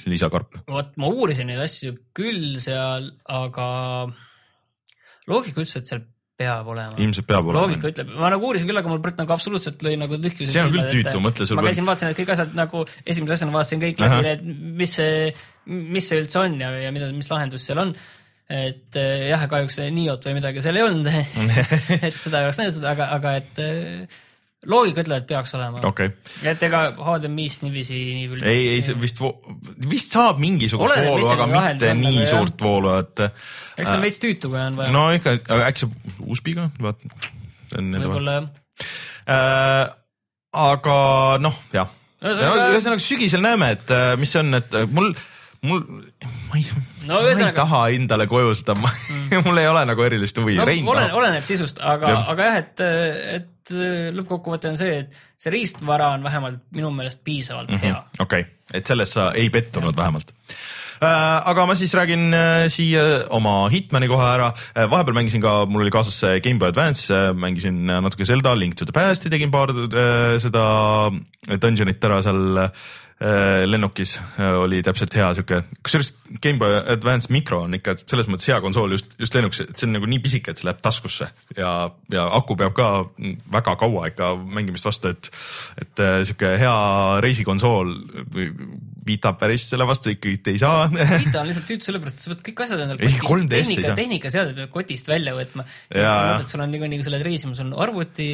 lisakarp.
vot ma uurisin neid asju küll seal, aga loogika ütles, et seal peab olema.
ilmselt peab olema.
loogika ütleb, ma nagu uurisin küll, aga mul Brett nagu absoluutselt lõi nagu tühju.
see on küll tüütu, mõtle sul.
ma käisin, vaatasin, et kõik asjad nagu esimese asjana vaatasin kõik läbi, et mis see, mis see üldse on ja, ja mida, mis lahendus seal on et eh, jah, kahjuks Niot või midagi seal ei olnud (laughs) et seda ei oleks näidatud, aga, aga et eh, loogika ütleb, et peaks olema
okay..
et ega HDMI-st niiviisi nii
küll. ei, ei see vist, vist saab mingisugust Oleneb, voolu, aga mitte nii aga, suurt voolu, et.
eks see on äh, veits tüütu, kui on vaja.
no ikka, aga äkki see USB-ga, vaata.
võib-olla jah
äh,. aga noh, jah. ühesõnaga sügisel näeme, et äh, mis see on, et äh, mul mul, ma ei no,, ma ei taha endale koju seda mm. (laughs) mul ei ole nagu erilist huvi
no,. oleneb, oleneb sisust, aga, aga jah, et, et lõppkokkuvõte on see, et see riistvara on vähemalt minu meelest piisavalt mm -hmm. hea.
okei okay., et selles sa ei pettunud ja. vähemalt äh, aga ma siis räägin äh, siia oma Hitmani kohe ära äh,. vahepeal mängisin ka, mul oli kaasas see Gameboy Advance äh,, mängisin natuke Zelda, Link to the Past'i tegin paar äh, seda dungeonit ära seal Äh, lennukis äh, oli täpselt hea sihuke, kusjuures GameBoy Advance Micro on ikka selles mõttes hea konsool just, just lennukis, et see on nagu nii pisike, et see läheb taskusse ja, ja aku peab ka väga kaua ikka mängimist vastu, et, et äh, sihuke hea reisikonsool Vita päris selle vastu ikkagi ei saa.
Vita on (laughs) lihtsalt tüütu sellepärast, et sa pead kõik asjad endale kotist, tehnika, tehnikaseadmed peab kotist välja võtma. sul on niikuinii, kui sa lähed reisima, sul on arvuti,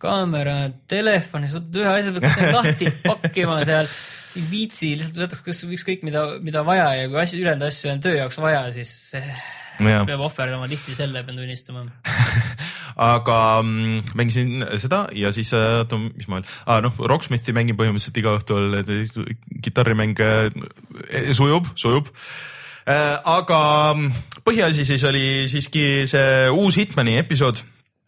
kaamera, telefon ja sa võtad ühe asja, pead lahti pakkima seal ei viitsi, lihtsalt võtaks kas ükskõik mida, mida vaja ja kui asju, ülejäänud asju on töö jaoks vaja, siis ja. peab ohverdama tihti selle, pean tunnistama (laughs)
aga mm, mängisin seda ja siis, äh, oota, mis ma veel ah,, noh, Rocksmithi mängin põhimõtteliselt iga õhtul, kitarrimäng äh, sujub, sujub äh,. aga mm, põhiasi siis oli siiski see uus Hitmani episood.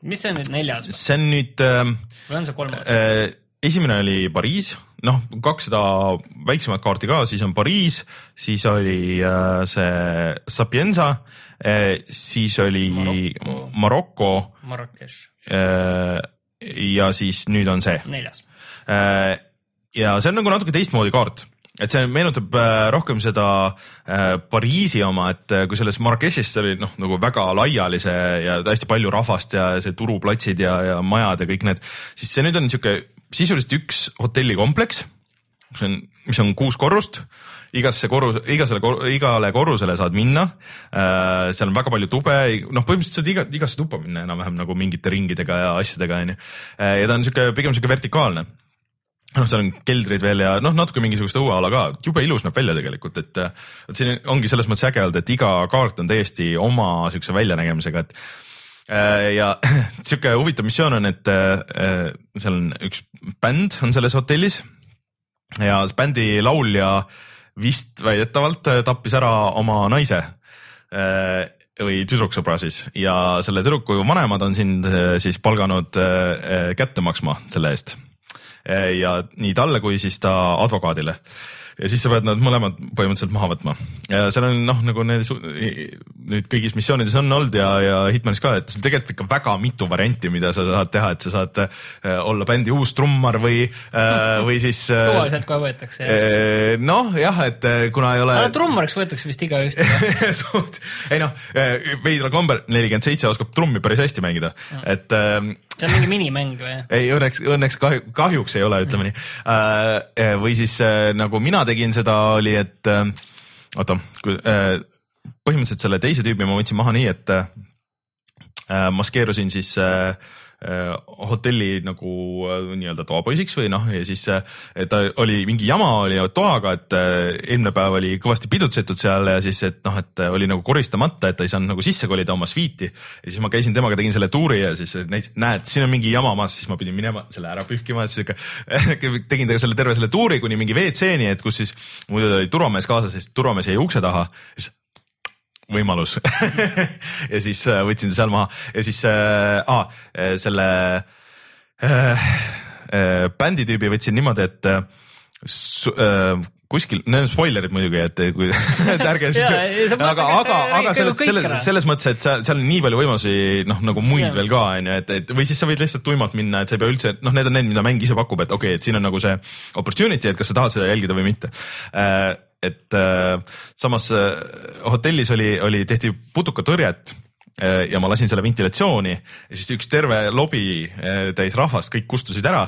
mis see on nüüd neljas?
see on nüüd äh,.
või on see kolmas äh,?
Esimene oli Pariis, noh, kakssada väiksemat kaarti ka, siis on Pariis, siis oli äh, see Sapienza äh,, siis oli Maroko.
Marrakech
äh,. ja siis nüüd on see.
neljas
ja see on nagu natuke teistmoodi kaart et see meenutab rohkem seda Pariisi oma, et kui selles Marrakechis oli noh, nagu väga laiali see ja hästi palju rahvast ja see turuplatsid ja, ja majad ja kõik need, siis see nüüd on niisugune sisuliselt üks hotellikompleks, mis on, mis on kuus korrust igasse korrus, igasele, igale korrusele saad minna äh,. seal on väga palju tube, noh, põhimõtteliselt saad iga, igasse tuppa minna enam-vähem nagu mingite ringidega ja asjadega onju. ja ta on sihuke, pigem sihuke vertikaalne noh, seal on keldrid veel ja noh, natuke mingisugust õueala ka, jube ilus näeb välja tegelikult, et vot siin ongi selles mõttes äge olnud, et iga kaart on täiesti oma siukse väljanägemisega, et äh, ja (clears throat) sihuke huvitav missioon on, et äh, seal on üks bänd on selles hotellis. Ja bändi laulja vist väidetavalt tappis ära oma naise äh, või tüdruksõbra siis. Ja selle tüdruku vanemad on sind siis palganud kätte maksma selle eest. Ja nii talle kui siis ta advokaadile ja siis sa pead nad mõlemad põhimõtteliselt maha võtma. ja seal on noh, nagu need nüüd kõigis missioonides on olnud ja, ja Hitmanis ka, et tegelikult ikka väga mitu varianti, mida sa saad teha, et sa saad äh, olla bändi uus trummar või äh,, või siis
äh,. suvaliselt kohe võetakse
noh, jah, et kuna ei ole.
trummariks võetakse vist igaüht (laughs)
suht, ei noh, veidral kombel nelikümmend seitse oskab trummi päris hästi mängida, et äh,.
see on mingi minimäng või?
ei, õnneks, õnneks kahju, kahjuks ei ole, ütleme nii või siis nagu mina tegin seda, oli, et äh, oota, äh, põhimõtteliselt selle teise tüübi ma võtsin maha nii, et äh, maskeerusin siis äh, hotelli nagu äh, nii-öelda toapoisiks või noh, ja siis äh, ta oli mingi jama oli toaga, et äh, eelmine päev oli kõvasti pidutsetud seal ja siis, et noh, et äh, oli nagu koristamata, et ta ei saanud nagu sisse kolida oma sviiti. ja siis ma käisin temaga, tegin selle tuuri ja siis näitasin, näed, siin on mingi jama maas, siis ma pidin minema selle ära pühkima, siis sihuke (laughs) tegin temaga selle terve selle tuuri kuni mingi WC-ni, et kus siis muidu oli turvamees kaasas, siis turvamees jäi ukse taha, siis võimalus. (laughs) Ja siis äh, võtsin ta seal maha. Ja siis äh, ah, selle äh, äh, bändi tüübi võtsin niimoodi, et äh, äh, kuskil, need on spoilerid muidugi, et kui (laughs) et ärge
mõtled,
aga, aga, aga selles, selles, selles mõttes, et seal, seal on nii palju võimalusi, noh nagu muid
Jaa.
veel ka onju, et, et või siis sa võid lihtsalt tuimalt minna, et sa ei pea üldse, noh, need on need, mida mäng ise pakub, et okei okay,, et siin on nagu see opportunity, et kas sa tahad seda jälgida või mitte. Äh, et äh, samas äh, hotellis oli, oli, tehti putukatõrjet äh, ja ma lasin selle ventilatsiooni ja siis üks terve lobi äh, täis rahvast, kõik kustusid ära.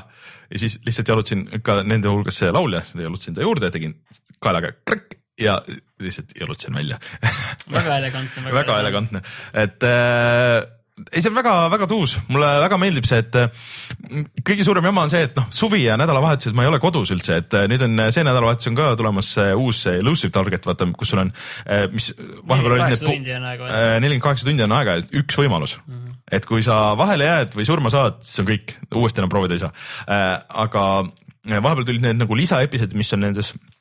Ja siis lihtsalt jalutasin ka nende hulgas see laulja, jalutasin ta juurde, tegin kaelaga krakk ja lihtsalt jalutasin välja.
Väga elegantne.
väga (laughs) elegantne, et äh, ei, see on väga-väga tuus, mulle väga meeldib see, et äh, kõige suurem jama on see, et noh, suvi ja nädalavahetused ma ei ole kodus üldse, et äh, nüüd on äh, see nädalavahetus on ka tulemas see uus elusive target, vaata, kus sul on, mis vahepeal olid need.
tundi on aega.
nelikümmend kaheksa tundi on aega, üks võimalus mm. -hmm. et kui sa vahele jääd või surma saad, siis on kõik, uuesti enam proovida ei saa. aga vahepeal tulid need nagu lisaepisoodid, mis on nendes mm,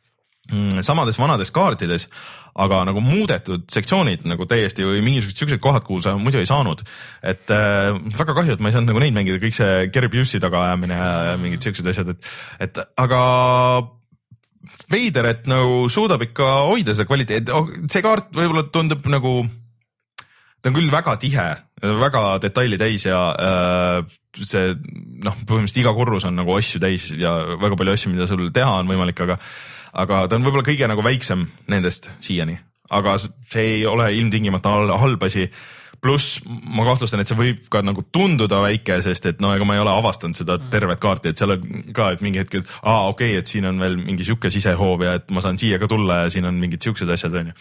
samades vanades kaartides, aga nagu muudetud sektsioonid nagu täiesti või mingisugused siuksed kohad, kuhu sa muidu ei saanud. et äh, väga kahju, et ma ei saanud nagu neid mängida, kõik see Gary Busey tagaajamine ja mingid siuksed asjad, et, et aga veider, et nagu suudab ikka hoida seda kvaliteeti, see kaart võib-olla tundub nagu, ta on küll väga tihe, väga detaili täis ja äh, see noh, põhimõtteliselt iga korrus on nagu asju täis ja väga palju asju, mida sul teha on võimalik, aga aga ta on võib-olla kõige nagu väiksem nendest siiani, aga see ei ole ilmtingimata hal- halb asi. pluss ma kahtlustan, et see võib ka nagu tunduda väike, sest et no ega ma ei ole avastanud seda tervet kaarti, et seal on ka, et mingi hetk, et aa, okei okay,, et siin on veel mingi sihuke sisehoov ja et ma saan siia ka tulla ja siin on mingid siuksed asjad, onju.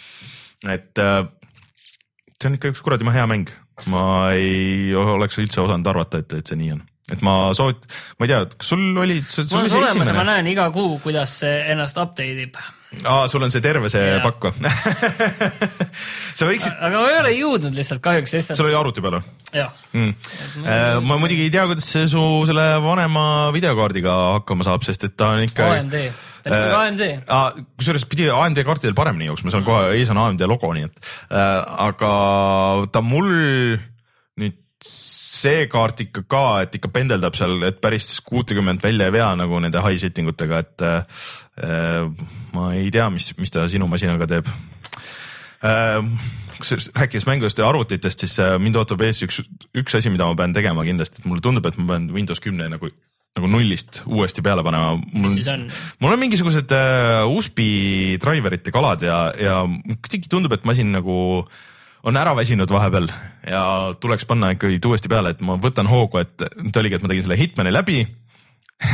et äh, see on ikka üks kuradi hea mäng, ma ei oleks üldse osanud arvata, et, et see nii on et ma soovit-, ma ei tea, kas sul oli, sul oli
see olemas ja ma
esimene?
näen iga kuu, kuidas see ennast update ib.
aa, sul on see terve see
Jaa.
pakk või (laughs) sa võiksid,
aga ma ei ole jõudnud lihtsalt kahjuks, sest et
sul oli arvuti peal või
jah,
mm.? ma muidugi ei tea, kuidas see su selle vanema videokaardiga hakkama saab, sest et ta on ikka.
AMD, ta on ikka AMD.
kusjuures pidi AMD kaartidel paremini jooksma, seal kohe ees on AMD logo, nii et äh, aga ta mul nüüd see kaart ikka ka, et ikka pendeldab seal, et päris kuutekümmet välja ei vea nagu nende high setting utega, et äh, ma ei tea, mis, mis ta sinu masinaga teeb äh,. kusjuures rääkides mängudest ja arvutitest, siis äh, mind ootab ees üks, üks asi, mida ma pean tegema kindlasti, et mulle tundub, et ma pean Windows kümne nagu nagu nullist uuesti peale panema.
mis siis on?
mul on mingisugused äh, USB driverite kalad ja, ja kuidagi tundub, et masin nagu on ära väsinud vahepeal ja tuleks panna ikkagi uuesti peale, et ma võtan hoogu, et nüüd oligi, et ma tegin selle Hitmani läbi. (laughs)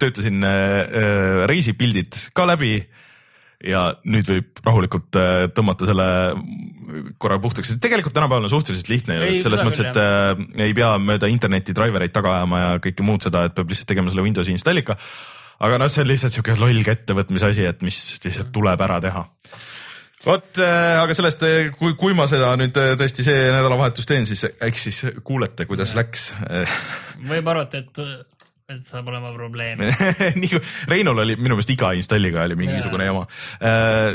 Töötasin äh, reisipildid ka läbi ja nüüd võib rahulikult äh, tõmmata selle korra puhtaks, tegelikult tänapäeval on suhteliselt lihtne ju, et selles mõttes, et äh, ei pea mööda interneti drivereid taga ajama ja kõike muud seda, et peab lihtsalt tegema selle Windowsi installika. aga noh, see on lihtsalt siuke loll kättevõtmise asi, et mis lihtsalt tuleb ära teha vot äh,, aga sellest, kui, kui ma seda nüüd äh, tõesti see nädalavahetus teen, siis eks siis kuulete, kuidas läks.
võib arvata, et, et saab olema probleem. (laughs)
nii kui Reinul oli minu meelest iga installiga oli mingisugune jama.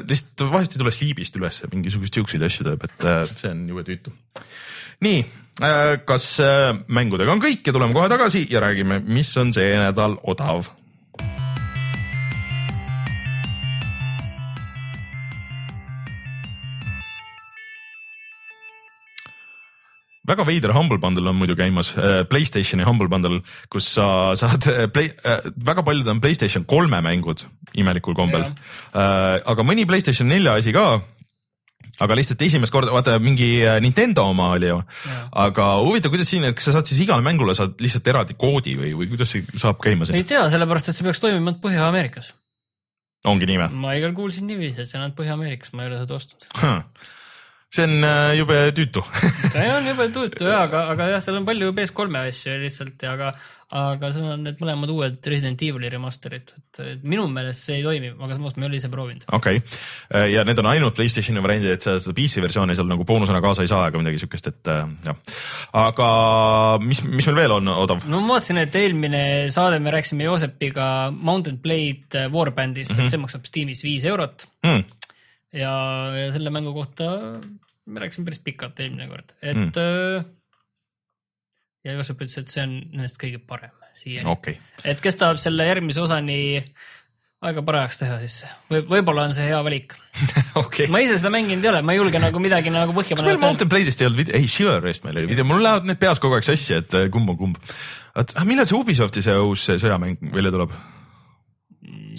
lihtsalt vahest ei tule Sleepist üles, mingisuguseid siukseid asju teeb, et äh, see on jube tüütu. nii, kas äh, mängudega on kõik ja tuleme kohe tagasi ja räägime, mis on see nädal odav väga veider Humble Bundle on muidu käimas äh,, Playstationi Humble Bundle, kus sa saad äh, play, äh,, väga paljud on Playstation kolme mängud imelikul kombel. Aga mõni Playstation nelja asi ka. aga lihtsalt esimest korda, vaata mingi Nintendo oma oli ju, aga huvitav, kuidas siin, et kas sa saad siis igale mängule saad lihtsalt eraldi koodi või, või kuidas see saab käima
ei
see,
tea, sellepärast et see peaks toimima ainult Põhja-Ameerikas.
ongi nii või?
ma igal kuulsin niiviisi, et see on ainult Põhja-Ameerikas, ma ei ole seda ostnud.
See on äh, jube tüütu (laughs)
see on jube tüütu ja, aga, aga jah, seal on palju PS3 asju lihtsalt aga, aga seal on need mõlemad uued Resident Evil'i remaster'id, et minu meelest see ei toimi, aga samas ma ei ole ise proovinud.
okei okay., ja need on ainult Playstationi variandid, et sa seda PC versiooni seal nagu boonusena kaasa ei saa ega midagi siukest, et äh, jah. aga mis, mis meil veel on odav?
no ma vaatasin, et eelmine saade me rääkisime Joosepiga Mountain Blade Warbandist mm, -hmm. et see maksab Steamis viis eurot mm. ja, ja selle mängu kohta me rääkisime päris pikalt eelmine kord, et mm. ja Joosep ütles, et see on nendest kõige parem siiani
okay..
et kes tahab selle järgmise osani aega parajaks teha, siis või võib-olla on see hea valik (laughs)
okay..
ma ise seda mänginud ei ole, ma ei julge nagu midagi nagu põhja
panna. kas meil Mountain Blade'ist ei olnud video, ei Shiverist meil oli video, mul lähevad need peas kogu aeg sassi, et äh, kumb on kumb. oota, ah, millal see Ubisofti see uus sõjamäng välja tuleb?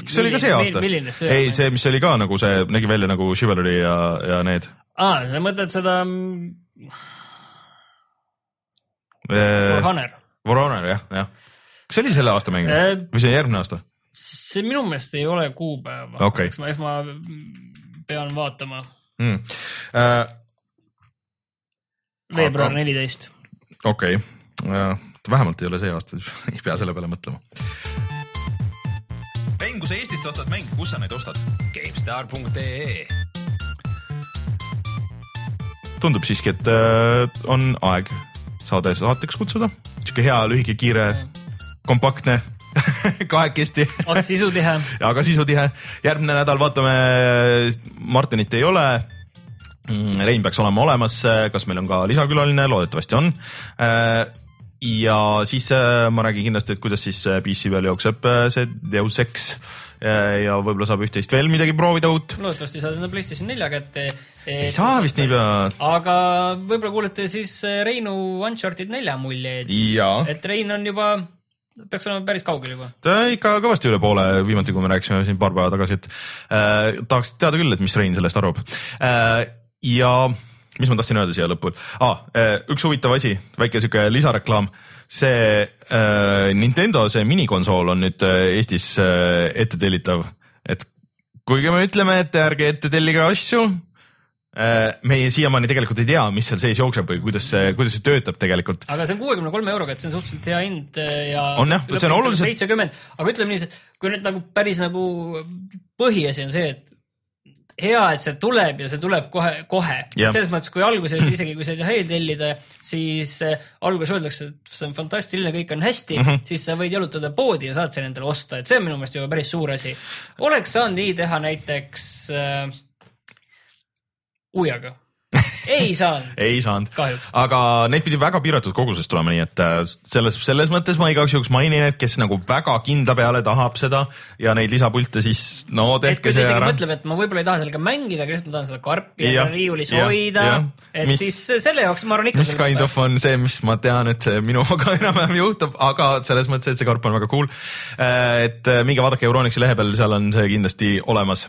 kas see oli ka see aasta? ei, see, mis oli ka nagu see, nägi välja nagu Chivalry ja, ja need
aa, sa mõtled seda mm, Honor?
For Honor jah, jah. kas see oli selle aasta mäng äh, või see järgmine aasta?
see minu meelest ei ole kuupäeva
okay.,
eks ma, eks ma pean vaatama
mm.. Uh,
veebruar neliteist.
okei okay. uh,, vähemalt ei ole see aasta, siis (laughs) ei pea selle peale mõtlema.
mäng, kui sa Eestist ostad mänge, kus sa neid ostad? GameStar.ee
tundub siiski, et äh, on aeg saade saateks kutsuda. sihuke hea, lühike, kiire, kompaktne (laughs) kahekesti
aga sisutihe.
aga sisutihe. järgmine nädal vaatame, Martinit ei ole. Mm, Rein peaks olema olemas, kas meil on ka lisakülaline, loodetavasti on. Äh, ja siis äh, ma räägin kindlasti, et kuidas siis PC peal jookseb see Deus Ex ja võib-olla saab üht-teist veel midagi proovida uut.
loodetavasti saad enda PlayStation nelja kätte
ei saa vist niipea.
aga võib-olla kuulete siis äh, Reinu Uncharted nelja muljeid. et Rein on juba, peaks olema päris kaugel juba.
ta ikka kõvasti üle poole, viimati kui me rääkisime siin paar päeva tagasi, et äh, tahaks teada küll, et mis Rein sellest arvab äh,. ja mis ma tahtsin öelda siia lõpul ah,, üks huvitav asi, väike sihuke lisareklaam see äh, Nintendo see minikonsool on nüüd äh, Eestis äh, ette tellitav, et kuigi me ütleme, et ärge ette tellige asju, Äh, meie siiamaani tegelikult ei tea, mis seal sees jookseb või kuidas see, kuidas see töötab tegelikult.
aga see on kuuekümne kolme euroga, et see on suhteliselt hea hind äh, ja.
on jah, see on oluliselt.
seitsekümmend, aga ütleme niiviisi, et kui nüüd nagu päris nagu põhiasi on see, et hea, et see tuleb ja see tuleb kohe, kohe. selles mõttes, kui alguses (clears throat) isegi kui sa ei taha eeltellida, siis äh, alguses öeldakse, et see on fantastiline, kõik on hästi mm, -hmm. siis sa võid jalutada poodi ja saad selle endale osta, et see on minu meelest juba päris suur asi. oleks saanud nii teha näiteks äh, uiaga ei saanud
ei saanud, aga neid pidi väga piiratud koguses tulema, nii et äh, selles, selles mõttes ma igaks juhuks mainin, et kes nagu väga kindla peale tahab seda ja neid lisapilte, siis no tehke see ära.
mõtleb, et ma võib-olla ei taha sellega mängida, aga lihtsalt ma tahan seda karpi ja, riiulis ja, hoida, et mis, siis selle jaoks ma arvan ikka.
mis kind of on see, mis ma tean, et see minuga (laughs) enam-vähem juhtub, aga selles mõttes, et see karp on väga cool. Äh, et äh, minge vaadake Euronixi lehe peal, seal on see kindlasti olemas.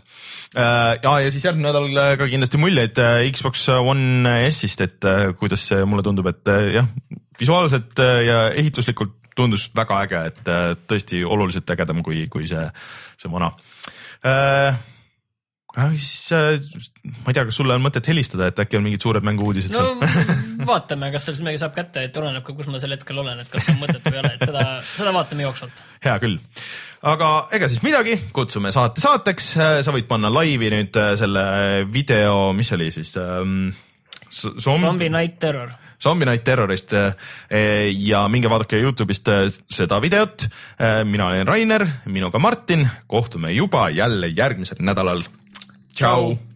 Ja, ja siis järgmine nädal ka kindlasti muljeid Xbox One S-ist, et äh, kuidas see mulle tundub, et äh, jah, visuaalselt äh, ja ehituslikult tundus väga äge, et tõesti oluliselt ägedam kui, kui see, see vana äh, siis ma ei tea, kas sulle on mõtet helistada, et äkki on mingid suured mängu-uudised
no, seal? (laughs) vaatame, kas sellest midagi saab kätte, et oleneb ka, kus ma sel hetkel olen, et kas on mõtet või ei ole, et seda, seda vaatame jooksvalt.
hea küll aga ega siis midagi, kutsume saate saateks, sa võid panna laivi nüüd selle video, mis oli siis ähm,?
Zombie Night Terror.
Zombie Night Terrorist eh, ja minge vaadake Youtube'ist seda videot. Mina olen Rainer, minuga Martin, kohtume juba jälle järgmisel nädalal. tšau, tšau..